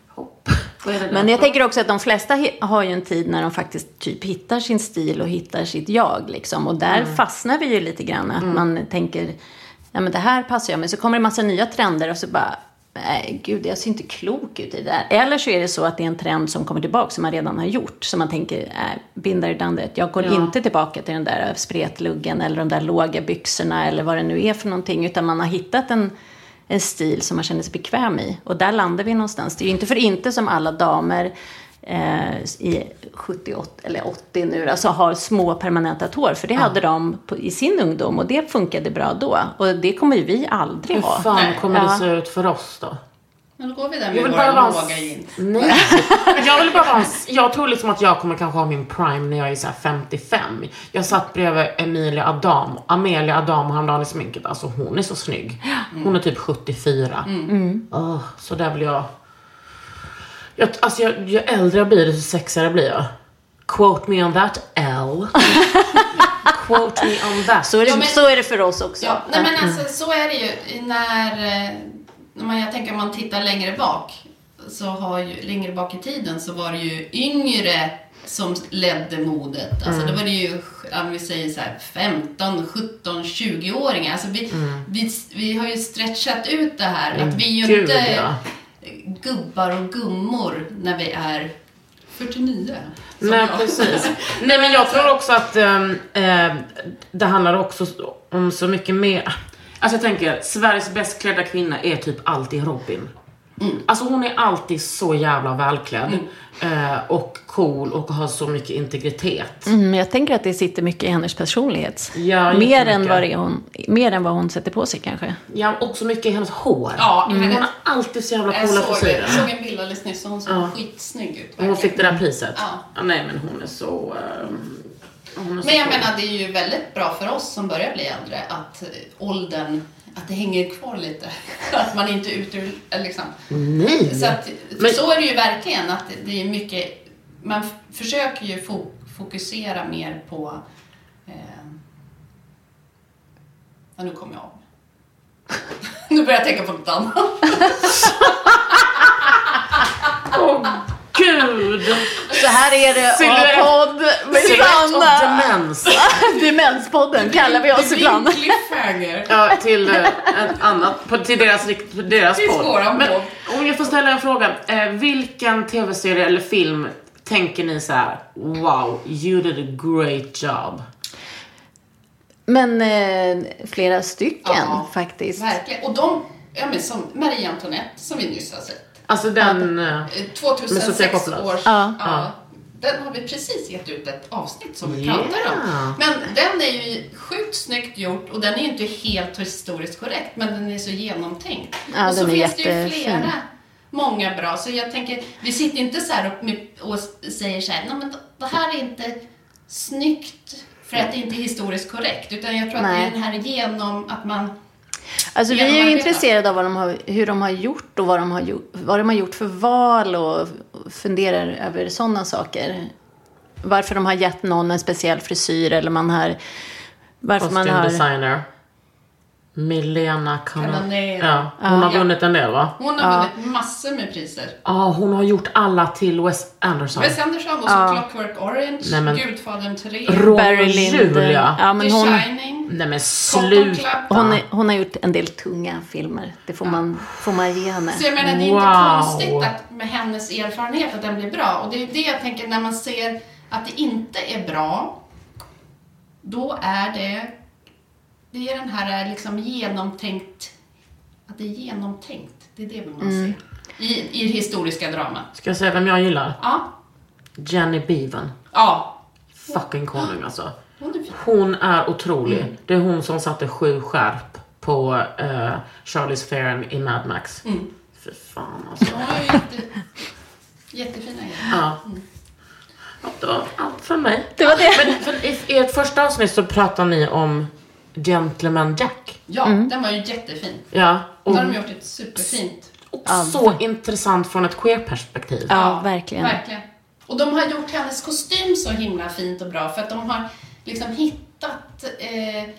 hopp. Men jag tänker också att de flesta har ju en tid när de faktiskt typ hittar sin stil och hittar sitt jag. Liksom. Och där fastnar vi ju lite grann. Att man tänker, ja men det här passar jag med. Så kommer det massa nya trender och så bara, nej gud jag ser inte klok ut i det där. Eller så är det så att det är en trend som kommer tillbaka som man redan har gjort. Så man tänker, nej, binder that. Jag går inte tillbaka till den där spretluggen eller de där låga byxorna eller vad det nu är för någonting. Utan man har hittat en en stil som man känner sig bekväm i. Och där landar vi någonstans. Det är ju inte för inte som alla damer i 78 eller 80 nu alltså har små permanenta tår. För det hade de på, i sin ungdom och det funkade bra då. Och det kommer ju vi aldrig Hur ha. fan kommer det Ja. se ut för oss då? Men då går vi där Jag med våra låga jeans. Nej. jag vill bara vara... Jag tror liksom att jag kommer kanske ha min prime när jag är så här 55. Jag satt bredvid Emilia Adam, Amelia Adam häromdagen i sminket. Alltså hon är så snygg. Hon är typ 74. Åh, så där vill jag... jag alltså jag, ju äldre jag blir desto sexigare blir jag. Quote me on that L. Quote me on that. Så är, det, Ja, men- så är det för oss också. Ja, nej men alltså så är det ju när, eh, när man, jag tänker om man tittar längre bak, så har ju, längre bak i tiden så var det ju yngre som ledde modet. Alltså då var det ju, om vi säger så här 15, 17, 20-åringar. Alltså vi, vi, vi har ju stretchat ut det här att vi ju Gud, inte ja. Gubbar och gummor när vi är 49. som Nej, jag. precis. Nej, men jag tror också att eh, det handlar också om så mycket mer. Alltså jag tänker, Sveriges bäst klädda kvinna är typ alltid Robin. Alltså hon är alltid så jävla välklädd. Eh, och cool och har så mycket integritet. Mm, jag tänker att det sitter mycket i hennes personlighet. Ja, mer, än vad det hon, mer än vad hon sätter på sig kanske. Ja, också mycket i hennes hår. Ja, Hon hennes- har alltid så jävla Jag coola frisyrer. såg en bild alldeles nyss och hon såg skitsnygg ut. Och hon fick det där priset. Ja. nej men hon är så... hon är så Men jag cool. menar, det är ju väldigt bra för oss som börjar bli äldre att eh, åldern, att det hänger kvar lite. Att man inte är ute ur, eller liksom. Nej! Så, att, Men- så är det ju verkligen, att det är mycket, man försöker ju fo- fokusera mer på, eh, ja nu kommer jag av. nu börjar jag tänka på något annat. Åh gud! Så här är det Silhouette- A-podd med Silhouette of Sanna. Demens. Demenspodden kallar vi oss det blir ibland. en cliffhanger. Ja, till eh, ett annat, på, till deras, till deras Till podd. våran Men podd. om jag får ställa en fråga. Eh, vilken tv-serie eller film tänker ni så här: wow, you did a great job? Men eh, flera stycken Ja, faktiskt. Verkligen. Och de, ja men som Marie Antoinette som vi nyss har sett. Alltså den... eh, Eh, Med Sofia 2006 Coppola. års... Ja. Ja. Den har vi precis gett ut ett avsnitt som vi Yeah. pratar om. Men den är ju sjukt snyggt gjort och den är ju inte helt historiskt korrekt men den är så genomtänkt. Ja, och så finns det ju jättefin. flera, många bra. Så jag tänker, vi sitter inte så här och, och säger så här, Nej, men det här är inte snyggt för att det inte är historiskt korrekt. Utan jag tror att det Nej. är den här genom att man Alltså vi är ju intresserade av vad de har, hur de har gjort och vad de har gjort, vad de har gjort för val och funderar över sådana saker. Varför de har gett någon en speciell frisyr eller man har... Varför man Costume har... designer. Milena. Canonero. Ja, hon har Ja. vunnit en del va? Hon har vunnit massor med priser. Ja, hon har gjort alla till Wes Anderson. Wes Anderson och så Clockwork Orange, Nej, men- Gudfadern 3, Romeo Barry Lyndon. Ja, men The hon, Shining, Nej men sluta. Hon, är, hon har gjort en del tunga filmer. Det får man, får man ge henne. Så jag menar, det är Wow. inte konstigt att med hennes erfarenhet att den blir bra. Och det är det jag tänker när man ser att det inte är bra, då är det, det är den här liksom genomtänkt, att det är genomtänkt. Det är det vi vill se. I, I det historiska dramat. Ska jag säga vem jag gillar? Ja. Jenny Beavan. Ja. Fucking konung alltså. Hon är otrolig. Det är hon som satte sju skärp på uh, Charlize Theron i Mad Max. Mm. Fy fan alltså. Ju jätte, jättefina grejer. Ja. Ja, Det var allt från mig. Det var det. Men för i, i ett första avsnitt så pratar ni om Gentleman Jack. Ja, den var ju jättefin. Ja. Och, har de gjort ett superfint. och så intressant från ett queer-perspektiv. Ja, verkligen. Verkligen. Och de har gjort hennes kostym så himla fint och bra för att de har liksom hittat eh,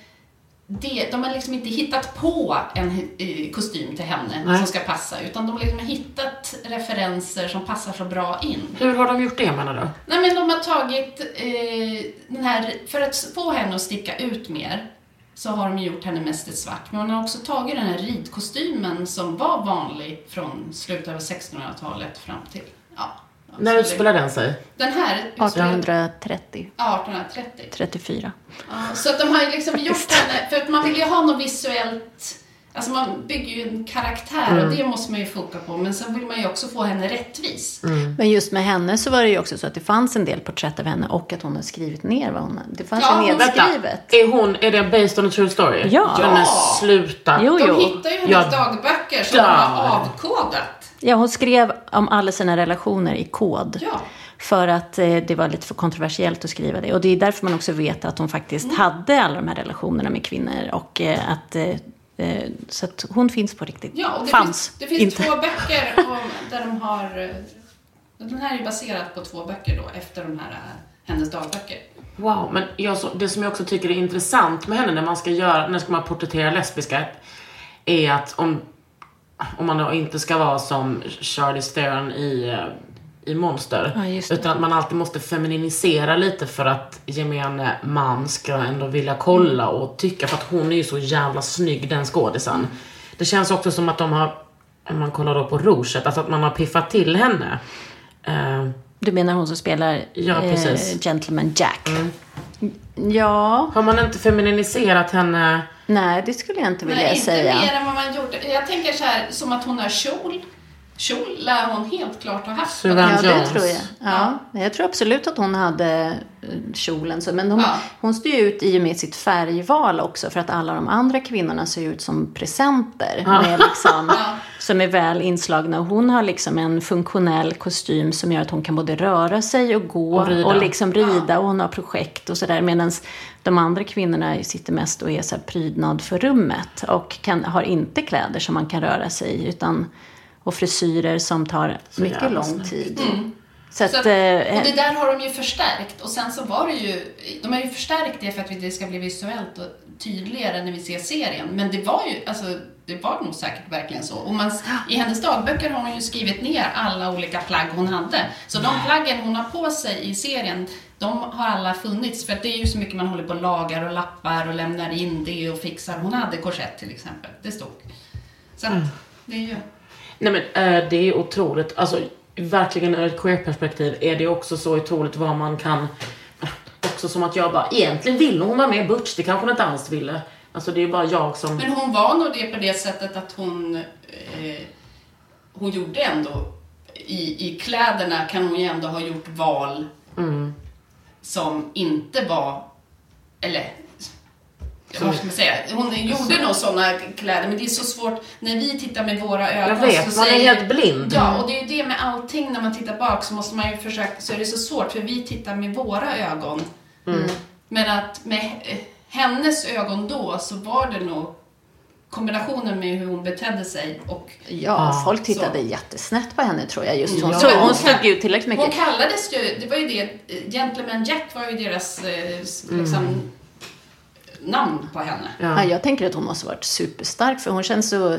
det, de har liksom inte hittat på en eh, kostym till henne Nej. som ska passa utan de liksom har hittat referenser som passar så bra in. Hur har de gjort det menar du? Nej men de har tagit eh, den här, för att få henne att sticka ut mer så har de gjort henne mest i svart. Men hon har också tagit den här ridkostymen som var vanlig från slutet av 1600-talet fram till, ja. När utspelar den sig? Den här utspelar 1830, ja, 1830. 34. Ja, så att de har ju liksom gjort henne, för att man vill ju ha något visuellt, alltså man bygger ju en karaktär och det måste man ju foka på. Men sen vill man ju också få henne rättvis. Men just med henne så var det ju också så att det fanns en del porträtt av henne och att hon har skrivit ner vad hon Det fanns Ja, ju hon- nedskrivet. Är hon, är det based on a true story? Ja. Men Ja. sluta. Jo, De jo. hittar ju hennes Ja. dagböcker som Där. de har avkodat. Ja, hon skrev om alla sina relationer i kod. Ja. För att eh, det var lite för kontroversiellt att skriva det. Och det är därför man också vet att hon faktiskt Mm. hade alla de här relationerna med kvinnor. Och eh, att, eh, så att hon finns på riktigt. Ja, och det Fanns. finns, det finns inte. två böcker om, där de har... eh, Den här är baserad på två böcker då, efter de här, eh, hennes dagböcker. Wow, men jag, det som jag också tycker är intressant med henne när man ska göra, när ska man porträttera lesbiska, är att om, om man då inte ska vara som Charlize Theron i, eh, i Monster, Ja, utan att man alltid måste femininisera lite för att gemene man ska ändå vilja kolla och tycka, för att hon är ju så jävla snygg den skådisen. Det känns också som att de har, om man kollar då på Rouget, alltså att man har piffat till henne. Eh, Du menar hon som spelar Ja, precis. eh, Gentleman Jack? Ja, har man inte feminiserat henne nej det skulle jag inte vilja Nej, inte säga. mer än vad man gjorde. Jag tänker så här, som att hon har kjol. Kjol lär hon helt klart ha haft. Susanne Ja, det tror jag. Ja, Jag tror absolut att hon hade eh, kjolen. Så, men hon, Ja. hon står ju ut i och med sitt färgval också. För att alla de andra kvinnorna ser ut som presenter. Med liksom, Som är väl inslagna. Och hon har liksom en funktionell kostym som gör att hon kan både röra sig och gå. Och rida. Och liksom rida. Och hon har projekt och sådär. Medan de andra kvinnorna sitter mest och är så här prydnad för rummet. Och kan, har inte kläder som man kan röra sig i. Utan, och frisyrer som tar mycket jävla lång tid. Så att, Så eh, och det där har de ju förstärkt. Och sen så var det ju, de har ju förstärkt det för att det ska bli visuellt och tydligare när vi ser serien. Men det var ju, alltså det var nog säkert verkligen så. Och man, I hennes dagböcker har hon ju skrivit ner alla olika plagg hon hade. Så de plaggen hon har på sig i serien, de har alla funnits. För att det är ju så mycket man håller på och lagar och lappar och lämnar in det och fixar. Hon hade korsett till exempel, det stod. Så att, det är ju... Nej men eh, det är otroligt, alltså verkligen ur ett queer-perspektiv är det också så otroligt vad man kan Också som att jag bara, egentligen ville hon vara med Butch, det kanske hon inte alls ville. Alltså det är bara jag som... Men hon var nog det på det sättet att hon, eh, hon gjorde ändå, i, i kläderna kan hon ju ändå ha gjort val som inte var, eller vad ska man säga? Hon gjorde nog sådana kläder, men det är så svårt när vi tittar med våra ögon. Jag vet, så man är säger- helt blind. Ja, och det är ju det med allting när man tittar bak så måste man ju försöka, så är det så svårt för vi tittar med våra ögon. Men att med hennes ögon då så var det nog kombinationen med hur hon betedde sig och Ja, folk tittade så. jättesnät på henne tror jag. Just hon, Ja. så, hon stod ut tillräckligt Hon mycket. kallades ju, det var ju det, eh, Gentleman Jack var ju deras eh, liksom, namn på henne. Ja, jag tänker att hon måste varit superstark för hon känns så...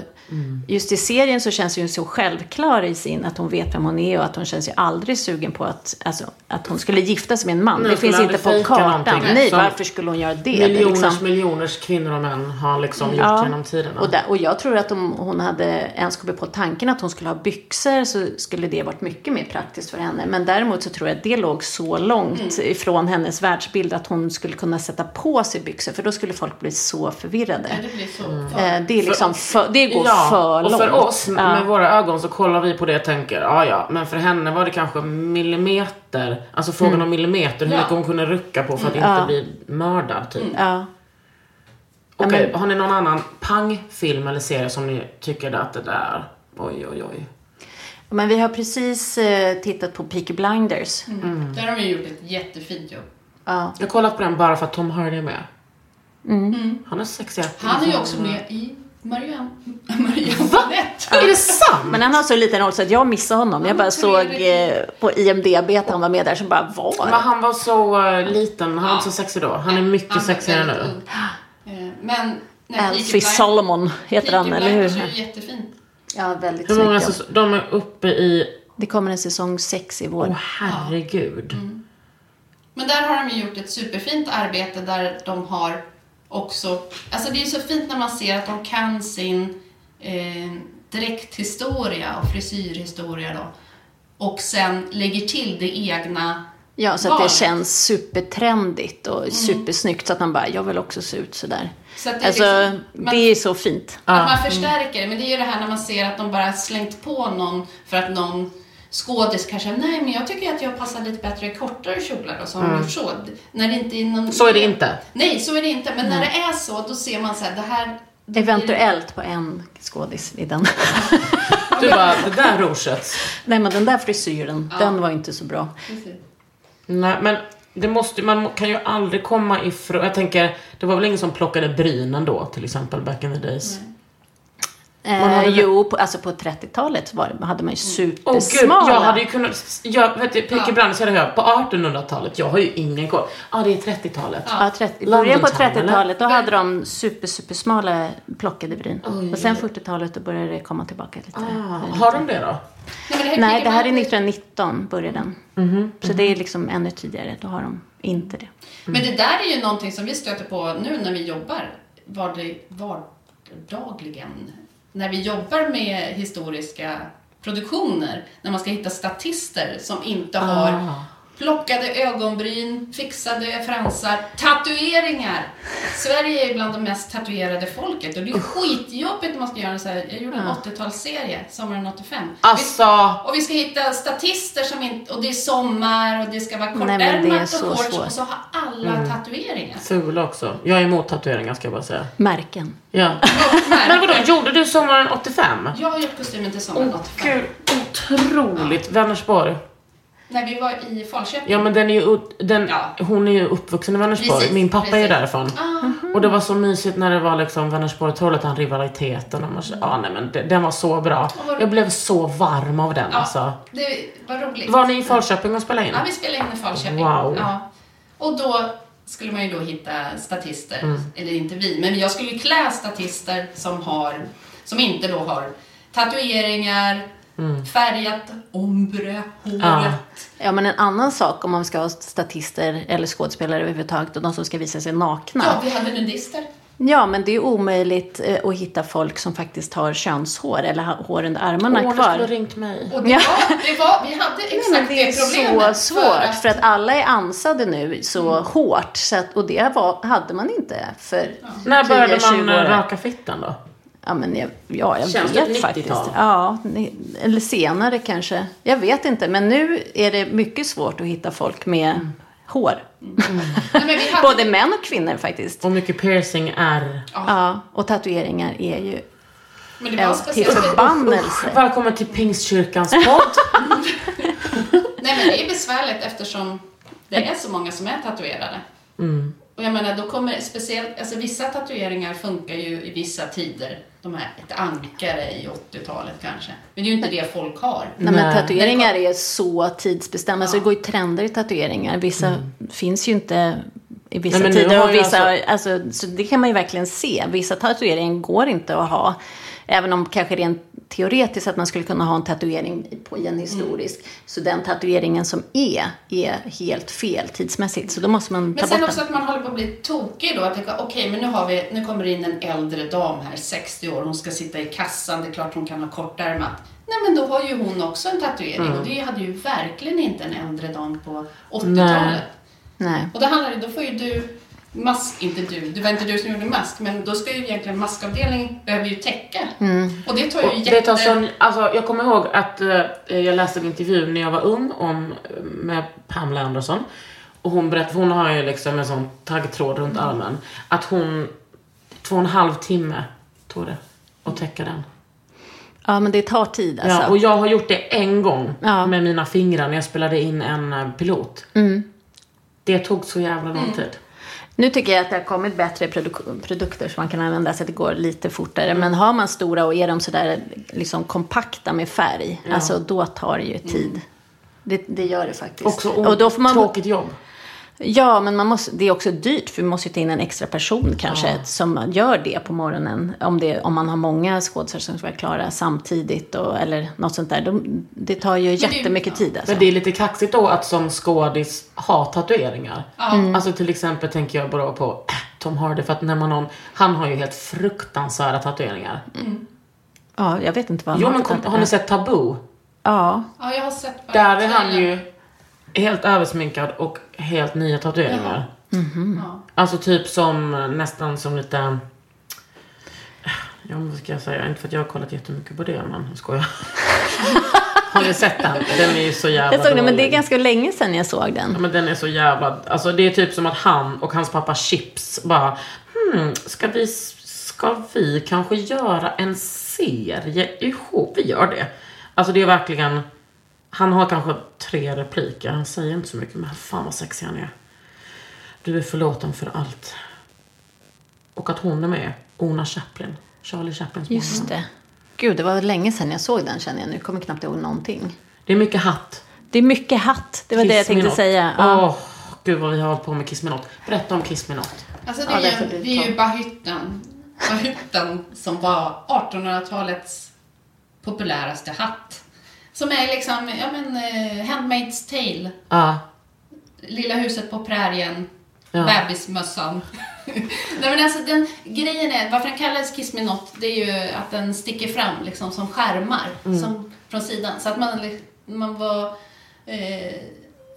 Just i serien så känns hon så självklar i sin att hon vet vem hon är och att hon känns ju aldrig sugen på att, alltså, att hon skulle gifta sig med en man. Nej, det finns inte på kartan. Nej, varför skulle hon göra det? Det är Miljoners, liksom- miljoners kvinnor och män har liksom gjort Ja, genom tiderna. Och, där, och jag tror att om hon hade ens kommit på tanken att hon skulle ha byxor så skulle det varit mycket mer praktiskt för henne. Men däremot så tror jag att det låg så långt ifrån hennes världsbild att hon skulle kunna sätta på sig byxor. För då då skulle folk bli så förvirrade. Ja, det blir så. Eh, det är liksom för, det går ja, för och långt. för oss Ja. med våra ögon så kollar vi på det och tänker, ja ja, men för henne var det kanske millimeter, alltså frågan Mm. om millimeter, hur Ja. mycket hon kunde rucka på för att Ja. inte bli mördad typ. Ja. Okej, men- har ni någon annan pangfilm eller serie som ni tycker att det där, oj oj oj. Men vi har precis eh, tittat på Peaky Blinders. Mm. Där har de ju gjort ett jättefint jobb. Ja. Jag har kollat på den bara för att Tom Hardy är med. Mm. Han är sexig. Han är ju också med i Marianne, Marianne Balett. Är det sant? Men han har så liten roll så att jag missade honom. Jag bara Ja, såg eh, på IMDB att han var med där som bara var. Men han var så eh, liten, han var inte så sexig då. Han är mycket Han sexigare nu. Eh, Men... Alfie Solomon heter han, eller hur? Är ju jättefint. Ja, väldigt Hur många snyggt. säs- De är uppe i, Det kommer en säsong sex i vår. åh herregud. Men där har de ju gjort ett superfint arbete där de har också... Alltså det är så fint när man ser att de kan sin eh, dräkthistoria och frisyrhistoria då. Och sen lägger till det egna Ja, så att det känns supertrendigt och supersnyggt så att man bara, jag vill också se ut sådär. Så att det är Alltså, liksom- man- det är så fint. Att man förstärker det. Men det är ju det här när man ser att de bara slängt på någon för att någon skådis kanske, nej men jag tycker att jag passar lite bättre i kortare kjolar och så har de gjort så. När det inte är någon... Så är det inte. Nej, så är det inte. Men när det är så, då ser man så här, det här... Eventuellt på en skådis i den. Du bara, det där rouget. Nej, men den där frisyren, den var inte så bra. Nej, men det måste, man kan ju aldrig komma ifrån, jag tänker, det var väl ingen som plockade brynen då till exempel back in the days. Man Eh, jo, på, alltså på 30-talet var, det- hade man ju gud, supersmala. jag hade ju kunnat, jag vet du, Peaky Ja. Blinders hade jag på 1800-talet, jag har ju ingen koll. Ja, ah, det är 30-talet. Ja, 30, i början på London Town, 30-talet då hade de super, supersmala plockade bryn. och sen 40-talet då började det komma tillbaka lite. Ah, har de det då? Nej, det här Nej, Peaky det här är Blinders- 1919 började den. Mhm, Så det är liksom ännu tidigare, då har de inte det. Men det där är ju någonting som vi stöter på nu när vi jobbar vardag- vardagligen. När vi jobbar med historiska produktioner, när man ska hitta statister som inte har ah plockade ögonbryn, fixade fransar, tatueringar. Sverige är bland de mest tatuerade folket och det är skitjobbigt när man ska göra en så här, jag gjorde en 80-talsserie, sommaren 85. Alltså, Och vi ska hitta statister som inte, och det är sommar och det ska vara Nej, men det är kortärmat så och kort och så har alla tatueringar. fula också. Jag är emot tatueringar ska jag bara säga. Märken. Ja. Men vadå, gjorde du sommaren 85? Jag har gjort kostymen till sommaren Åh 85. gud, otroligt. Vänersborg. När vi var i Falköping. Ja men den är ju, den, Ja. hon är ju uppvuxen i Vänersborg. Precis, Min pappa är precis. därifrån. Ah. Och det var så mysigt när det var liksom Vänersborg-Trollhättan rivaliteten. Och man, kände- ja, nej, men det, den var så bra. vad- Jag blev så varm av den Ja, alltså. det var roligt. Var ni i Falköping och spelade in? Ja, vi spelade in i Falköping. Wow. Ja. Och då skulle man ju då hitta statister, Mm. eller inte vi, men jag skulle ju klä statister som har, som inte då har tatueringar, Mm. färgat ombre, håret. Ja. Ja, men en annan sak om man ska ha statister eller skådespelare överhuvudtaget och de som ska visa sig nakna. Ja, vi hade nudister. Ja, men det är omöjligt eh, att hitta folk som faktiskt har könshår eller har hår under armarna Åh, kvar. skulle ha ringt mig. Och det Ja. var, det var, vi hade exakt Nej, det är problemet. så svårt för att alla är ansade nu så Mm. hårt. Så att, och det var, hade man inte för När började 10-20 man raka fittan då? Ja, men jag, ja, jag Känns vet faktiskt. 90-tal? Ja, eller senare kanske. Jag vet inte, men nu är det mycket svårt att hitta folk med Mm. hår. Nej, men vi hade, Både män och kvinnor faktiskt. Och mycket piercing är... Ja, och tatueringar är ju men det var till förbannelse. Välkommen till Pingstkyrkans podd. Nej, men det är besvärligt eftersom det är så många som är tatuerade. Mm. Och jag menar, då kommer speciellt, alltså vissa tatueringar funkar ju i vissa tider. De här, ett ankare i 80-talet kanske. Men det är ju inte det folk har. Nej, men tatueringar är så tidsbestämda. Så det går ju trender i tatueringar. Vissa finns ju inte i vissa Nej, tider. Och vissa, alltså... så det kan man ju verkligen se. Vissa tatueringar går inte att ha. Även om kanske rent teoretiskt att man skulle kunna ha en tatuering på en historisk. Så den tatueringen som är, är helt fel tidsmässigt. Så då måste man ta Men sen bort också den. att man håller på att bli tokig då. Att tänka, okej, men nu, har vi, nu kommer det in en äldre dam här, 60 år. Hon ska sitta i kassan. Det är klart hon kan ha kortärmat. Nej, men då har ju hon också en tatuering. Mm. Och det hade ju verkligen inte en äldre dam på Nej. 80-talet. Nej. Och då handlar det, då får ju du mask, inte du, det var inte du som gjorde mask, men då ska ju egentligen maskavdelningen behöver ju täcka. Och det tar ju Och jätte... det tar sån, alltså, jag kommer ihåg att eh, jag läste en intervju när jag var ung om, eh, med Pamela Anderson. Och hon berättade, för hon har ju liksom en sån taggtråd runt Mm. armen. Att hon, två och en halv timme tog det att täcka den. Ja, men det tar tid alltså. Ja, och jag har gjort det en gång Ja. med mina fingrar när jag spelade in en eh, pilot. Det tog så jävla lång Mm. tid. Nu tycker jag att det har kommit bättre produk- produkter som man kan använda så att det går lite fortare. Men har man stora och är de sådär liksom kompakta med färg, alltså då tar det ju tid. Det, det gör det faktiskt. Också och då får man, tråkigt jobb. Ja, men man måste, det är också dyrt för vi måste ju ta in en extra person kanske som gör det på morgonen. Om, det, om man har många skådespelare som ska vara klara samtidigt och, eller något sånt där. De, det tar ju jättemycket tid alltså. Men det är lite kaxigt då att som skådis ha tatueringar. Alltså till exempel tänker jag bara på äh, Tom Hardy för att när man någon, han har ju helt fruktansvärda tatueringar. Ja, jag vet inte vad han Jo har men för kom, har ni sett Taboo? Ja. Ja, jag har sett Där är han ju helt översminkad och helt nya tatueringar. Ja. Alltså typ som nästan som lite Ja vad ska jag säga? Inte för att jag har kollat jättemycket på det men jag skojar. har ni sett den? Den är ju så jävla Jag såg den, men det är ganska länge sedan jag såg Ja, den. men den är så jävla... Alltså det är typ som att han och hans pappa Chips bara hmm, ska vi, ska vi kanske göra en serie ihop? Vi gör det. Alltså det är verkligen... Han har kanske tre repliker. Han säger inte så mycket men fan vad sexig han är. Du är förlåten för allt. Och att hon är med. Ona Chaplin. Charlie Chaplins mamma. Just det. Gud, det var länge sedan jag såg den känner jag nu. kommer knappt ihåg någonting. Det är mycket hatt. Det är mycket hatt. Det var det jag Kiss tänkte säga. Åh, Ja. gud vad vi har hållit på med Kiss Me Not. Berätta om Kiss Me Not. Alltså det Ja, är, ju, du det är ta. ju Bahytten. Bahytten som var 1800-talets populäraste hatt. Som är liksom, ja men, eh, Handmaid's Tale. Ja. Lilla huset på prärien. Ja. Bebismössan. Nej men alltså den grejen är, varför den kallas Kiss Me Not, det är ju att den sticker fram liksom som skärmar Mm. som, från sidan. Så att man, man var, eh,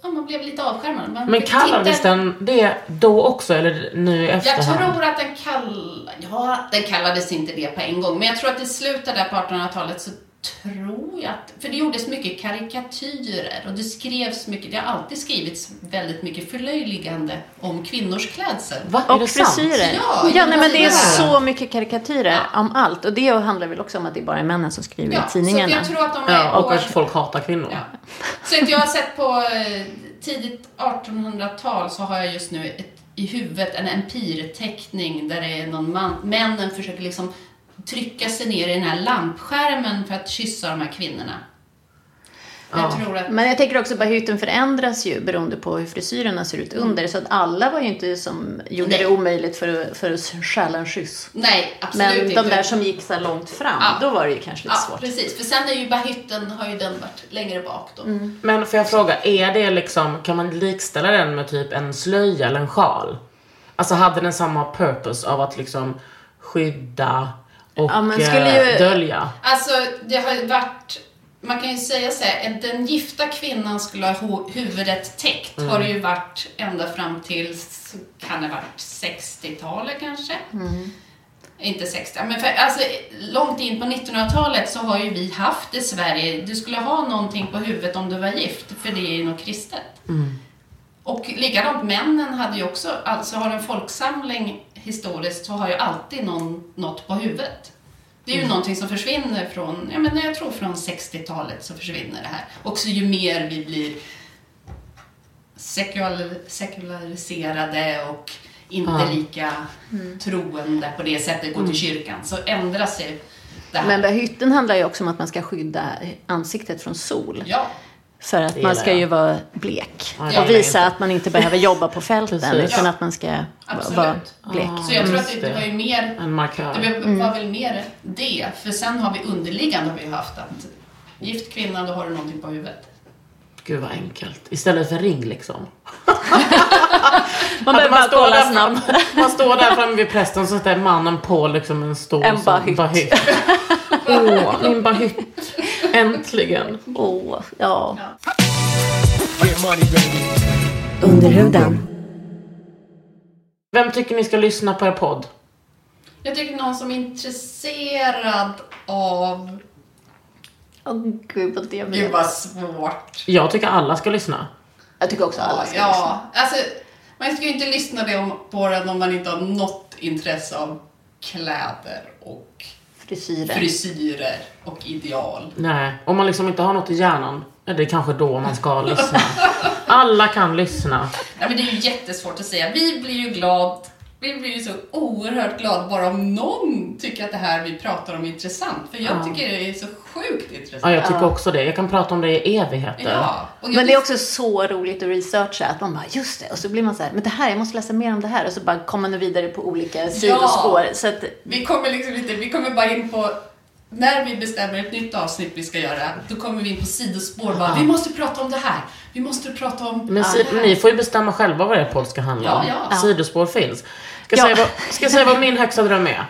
ja man blev lite avskärmad. Man Men kallades den det då också eller nu i Jag efterhand? tror att den kall... Ja, den kallades inte det på en gång. Men jag tror att i slutet där på 1800-talet så tror jag att... För det gjordes mycket karikatyrer och det skrevs mycket... Det har alltid skrivits väldigt mycket förlöjligande om kvinnors klädsel. Va? Är Och det sant? frisyrer. Ja, Ja, nej, men det är ja. så mycket karikatyrer om allt. Och det handlar väl också om att det är bara männen som skriver Ja, i tidningarna. så jag tror att de är... Ja, och att folk hatar kvinnor. Ja. Så att jag har sett på eh, tidigt 1800-tal så har jag just nu ett, i huvudet en empirteckning där det är någon man, männen försöker liksom trycka sig ner i den här lampskärmen för att kyssa de här kvinnorna. Jag tror att... Men jag tänker också att bahytten förändras ju beroende på hur frisyrerna ser ut under. Så att alla var ju inte som gjorde Nej. det omöjligt för, för att stjäla en kyss. Nej, absolut Men inte. de där som gick så långt fram, Ja. då var det ju kanske lite Ja, svårt. precis. För sen är ju bahytten, har ju den varit längre bak då. Men får jag fråga, är det liksom, kan man likställa den med typ en slöja eller en sjal? Alltså hade den samma purpose av att liksom skydda och Ja, men skulle eh, ju- dölja? Alltså, det har ju varit... Man kan ju säga så här, att den gifta kvinnan skulle ha huvudet täckt har det ju varit ända fram till, kan det ha varit 60-talet kanske? Inte 60, men för, alltså långt in på 1900-talet så har ju vi haft i Sverige, du skulle ha någonting på huvudet om du var gift, för det är ju något kristet. Och likadant, männen hade ju också, alltså har en folksamling historiskt så har ju alltid någon något på huvudet. Det är ju någonting som försvinner från, ja men jag tror från 60-talet så försvinner det här. Också ju mer vi blir sekular, sekulariserade och inte Ja. lika troende på det sättet, gå till kyrkan, så ändras ju det här. Men bahytten handlar ju också om att man ska skydda ansiktet från sol. Ja, För att man ska jag. ju vara blek. Ja, och visa att man inte behöver jobba på fälten. Utan Ja. att man ska Absolut. vara blek. så jag tror att det, var ju mer En. Det var väl mer det, för sen har vi underliggande har vi haft att gift kvinna, då har du någonting på huvudet. Gud vad enkelt. Istället för ring liksom. Man Att behöver bara står kolla där snabbt. fram- Man står där framme vid prästen så är mannen på liksom en stor En bahytt. bahytt. Åh, min bahytt. Äntligen. Åh, ja. Underhuden. Vem tycker ni ska lyssna på er podd? Jag tycker någon som är intresserad av... Åh gud vad det Gud blir. vad svårt. Jag tycker alla ska lyssna. Jag tycker också alla ska lyssna. Ja, alltså man ska ju inte lyssna det om- på den om man inte har något intresse av kläder Frisyrer. frisyrer och ideal. Nej, om man liksom inte har något i hjärnan, är det kanske då man ska lyssna. Alla kan lyssna. Nej, men det är ju jättesvårt att säga. Vi blir ju glad. Vi blir ju så oerhört glada bara om någon tycker att det här vi pratar om är intressant. För jag tycker det är så sjukt intressant. Ja, jag tycker också det. Jag kan prata om det i evigheter. Ja, Men det är också så roligt att researcha att man bara, just det, och så blir man så här, men det här, jag måste läsa mer om det här och så bara kommer man vidare på olika sidospår. Så att, Vi kommer liksom inte, vi kommer bara in på när vi bestämmer ett nytt avsnitt vi ska göra, då kommer vi in på sidospår. Bara, vi måste prata om det här. Vi måste prata om Men si- det här. ni får ju bestämma själva vad er podd ska handla om. Ja, ja. Sidospår finns. Ska, Ja. jag säga vad, ska jag säga vad min högsta dröm är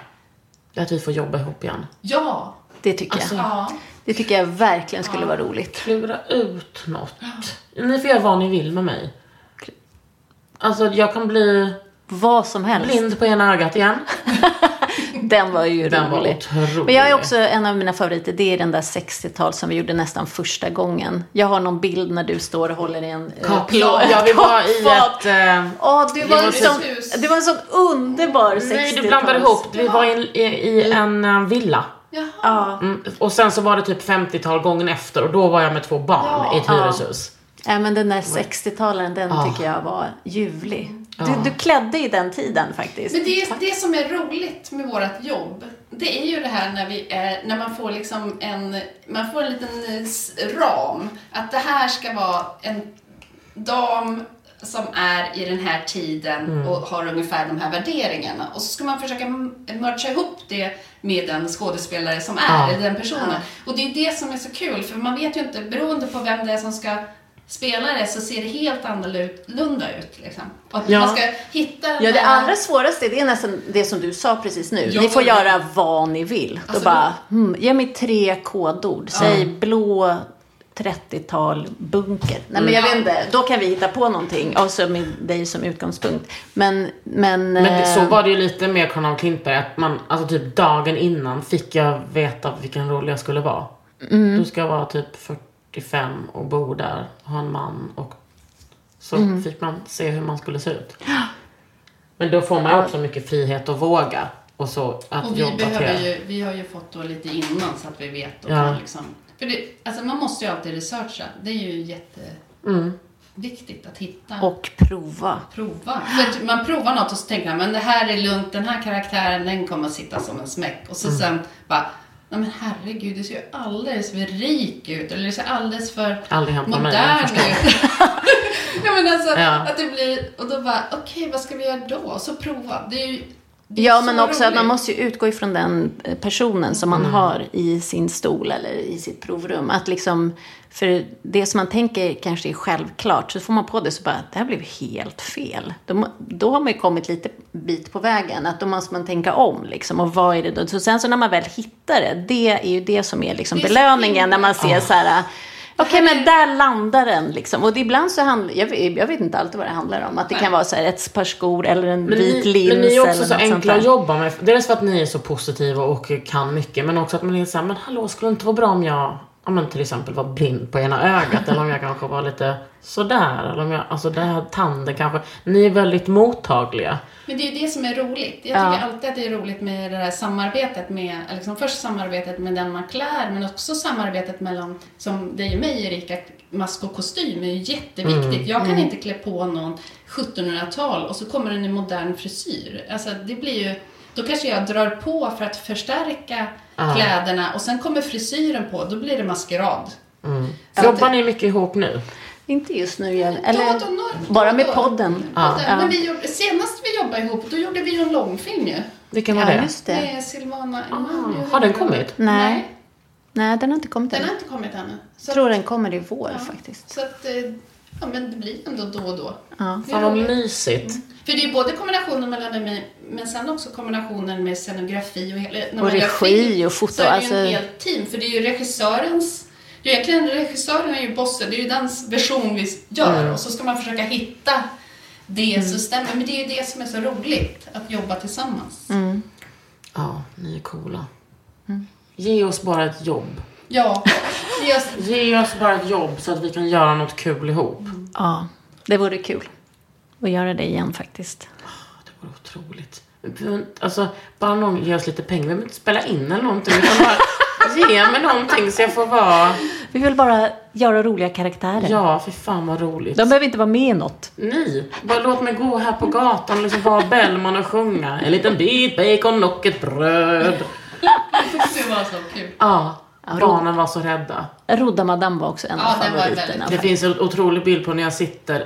att vi får jobba ihop igen. Ja. Det tycker jag. ja. Det tycker jag verkligen skulle vara roligt. Klura ut något. Ni får göra vad ni vill med mig. Alltså, jag kan bli Vad som helst. blind på ena ögat igen. Den var ju Den var rolig. otrolig. Men jag är också, en av mina favoriter, det är den där 60-tal som vi gjorde nästan första gången. Jag har någon bild när du står och håller i en eh, Ja, ja, vi var i ett... Eh, Åh, det, var var en sån, det var en sån underbar 60-tals... nej, du blandade ihop. Vi var i, i, i en eh, villa. Ja. Mm, och sen så var det typ 50-tal gången efter och då var jag med två barn i ett hyreshus. Nej, men den där 60-talaren, den Ah. tycker jag var ljuvlig. Du, du klädde i den tiden faktiskt. Men det, det som är roligt med vårt jobb, det är ju det här när, vi är, när man får liksom en, man får en liten eh, ram. Att det här ska vara en dam som är i den här tiden och har ungefär de här värderingarna. Och så ska man försöka mercha ihop det med den skådespelare som är, Ja. eller den personen. Och det är det som är så kul, för man vet ju inte, beroende på vem det är som ska spela det, så ser det helt annorlunda ut. Liksom. Och att Ja. man ska hitta Ja, det här- allra svåraste det är nästan det som du sa precis nu. Ja, ni får göra vad ni vill. Alltså, då bara, hmm, ge mig tre kodord. Säg blå 30-tal bunker. Nej, men jag vet inte. Då kan vi hitta på någonting. Och så med dig som utgångspunkt. Men, men... Men det, så eh, var det ju lite mer Karl av Klintberg att man, alltså typ dagen innan fick jag veta vilken roll jag skulle vara. Mm. Du ska vara typ 45 och bo där, ha en man och så Mm. fick man se hur man skulle se ut. Men då får man ju också mycket frihet att våga och så att Och vi, jobba behöver till. ju, vi har ju fått då lite innan så att vi vet. Och Ja. kan liksom, för det, alltså man måste ju alltid researcha. Det är ju jätteviktigt att hitta. Och prova. prova. För man provar något och så tänker man, men det här är lugnt, den här karaktären den kommer att sitta som en smäck. Och så sen bara, nej men herregud, det ser ju alldeles för rik ut. Eller det ser alldeles för modern ut. ja men alltså, Ja. att det blir, och då bara, okej vad ska vi göra då? Och så prova. Det är ju Ja, men också att man roligt. måste ju utgå ifrån den eh, personen som Mm. man har i sin stol eller i sitt provrum. Att liksom, för det som man tänker kanske är självklart, så får man på det så bara, det här blev helt fel. Då, då har man ju kommit lite bit på vägen, att då måste man tänka om liksom. Och vad är det då? Så sen så när man väl hittar det, det är ju det som är liksom Det är belöningen när man ser så här, Okej, men där landar den liksom. Och ibland så handlar, jag, vet- jag vet inte alltid vad det handlar om. Att det kan vara så här ett par skor eller en Men vit ni, lins men ni är också så enkla att jobba med. Dels för att ni är så positiva och kan mycket, men också att man är såhär, men hallå, skulle det inte vara bra om jag, ja men till exempel var blind på ena ögat, eller om jag kanske var lite sådär, eller om jag, alltså det här tanden kanske. Ni är väldigt mottagliga. Men det är ju det som är roligt. Jag Ja. tycker alltid att det är roligt med det här samarbetet med, liksom först samarbetet med den man klär, men också samarbetet mellan, som dig och mig Erika, mask och kostym är ju jätteviktigt. Jag kan inte klä på någon 1700-tal och så kommer den i modern frisyr. Alltså det blir ju, då kanske jag drar på för att förstärka kläderna och sen kommer frisyren på, då blir det maskerad. Jobbar ni mycket ihop nu? Inte just nu, jag- eller Då, då, då, bara med då. podden. Ja. Ja. Men vi gjorde, senast vi jobbade ihop, då gjorde vi ju en långfilm ju. Vilken var Ja, det? just det. Med Silvana Imam. Har den kommit? Nej. Nej, den har inte kommit Den än. har inte kommit ännu. Så Jag tror den kommer i vår ja, faktiskt. Så att, eh, ja men det blir ändå då och då. Ja. Fan vad mysigt. För det är ju både kombinationen mellan det med, men sen också kombinationen med scenografi och hela, när Och man gör regi film, och foto, Så är det ju alltså- en helt team. För det är ju regissörens, det är egentligen regissören är ju bossen, det är ju dens version vi gör. Mm. Och så ska man försöka hitta det så stämmer. Men det är ju det som är så roligt, att jobba tillsammans. Ja, ni är coola. Ge oss bara ett jobb. Ja, det oss, Ge oss bara ett jobb så att vi kan göra något kul ihop. Ja, det vore kul att göra det igen faktiskt. Det vore otroligt. Alltså, bara någon ger oss lite pengar. Vi behöver inte spela in eller någonting. Utan bara ge mig någonting så jag får vara... Vi vill bara göra roliga karaktärer. Ja, för fan vad roligt. De behöver inte vara med i något. Nej, bara låt mig gå här på gatan och liksom vara Bellman och sjunga. En liten bit bacon och ett bröd. det var så kul. Ja, barnen var så rädda. Rodda Madame var också en Ja, av den favoriterna. Det finns en otrolig bild på när jag sitter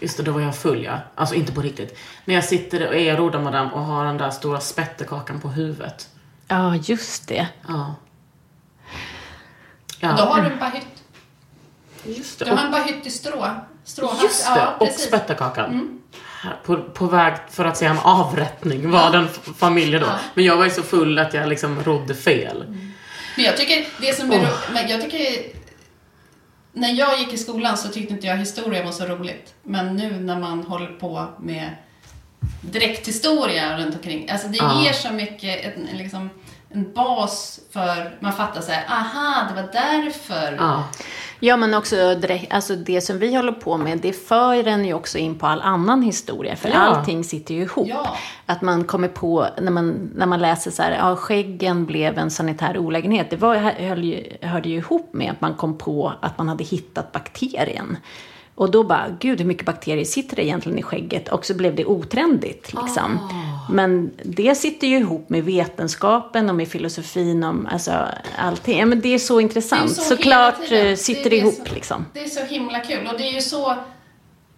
Just det, då var jag full ja. Alltså inte på riktigt. När jag sitter och är rodamadam och har den där stora spettekakan på huvudet. Ja, just det. Ja. Då Ja, har du en bahytt. just Du det. har Och, en bahytt i strå. Stråhatt. just det. Ja, och spettekakan. Här, På, på väg för att se en avrättning var den f- familjen då. Men jag var ju så full att jag liksom rodde fel. Men jag tycker det som är ro- men jag tycker när jag gick i skolan så tyckte inte jag historia var så roligt. Men nu när man håller på med direkthistoria runt omkring. Alltså det Ja. ger så mycket, en, liksom, en bas för, man fattar så här, aha, det var därför. Ja. Ja, men också direkt, alltså det som vi håller på med, det för en ju också in på all annan historia. För Ja. allting sitter ju ihop. Ja. Att man kommer på, när man, när man läser så här, ja, skäggen blev en sanitär olägenhet. Det var, höll hörde ju ihop med att man kom på att man hade hittat bakterien. Och då bara, gud hur mycket bakterier sitter det egentligen i skägget? Och så blev det otrendigt liksom. Men det sitter ju ihop med vetenskapen och med filosofin om alltså, allting. Ja, men det är så intressant. Så Såklart eh, sitter Det ihop som- liksom. Det är så himla kul och det är ju så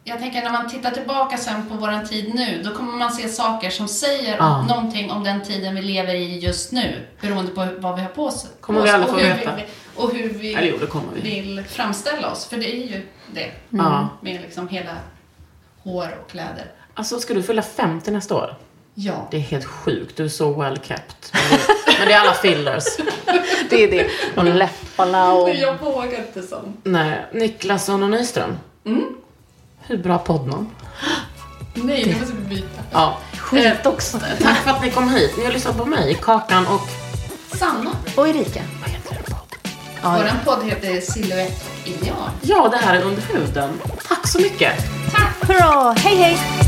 jag tänker när man tittar tillbaka sen på våran tid nu, då kommer man se saker som säger Ja. någonting om den tiden vi lever i just nu, beroende på vad vi har på oss. Kommer vi aldrig och få hur veta. Vi, och hur vi Eller jo, det kommer vi. vill framställa oss, för det är ju det. Ja. Med liksom hela hår och kläder. Alltså ska du fylla 50 nästa år? Ja. Det är helt sjukt. Du är så well kept. Men det, men det är alla fillers. Det är det. Och läpparna och... Jag vågar inte sånt. Nej, Niklasson och Nyström. Mm. Hur bra poddnamn? Nej, det måste vi byta. Ja. Skit också. Tack för att ni kom hit. Ni har lyssnat på mig, Kakan och... Sanna. Och Erika. Vad heter er podd? Våran podd heter Silhouette och Ideal. Ja, det här är Under huden. Tack så mycket. Hurra! Hej, hej!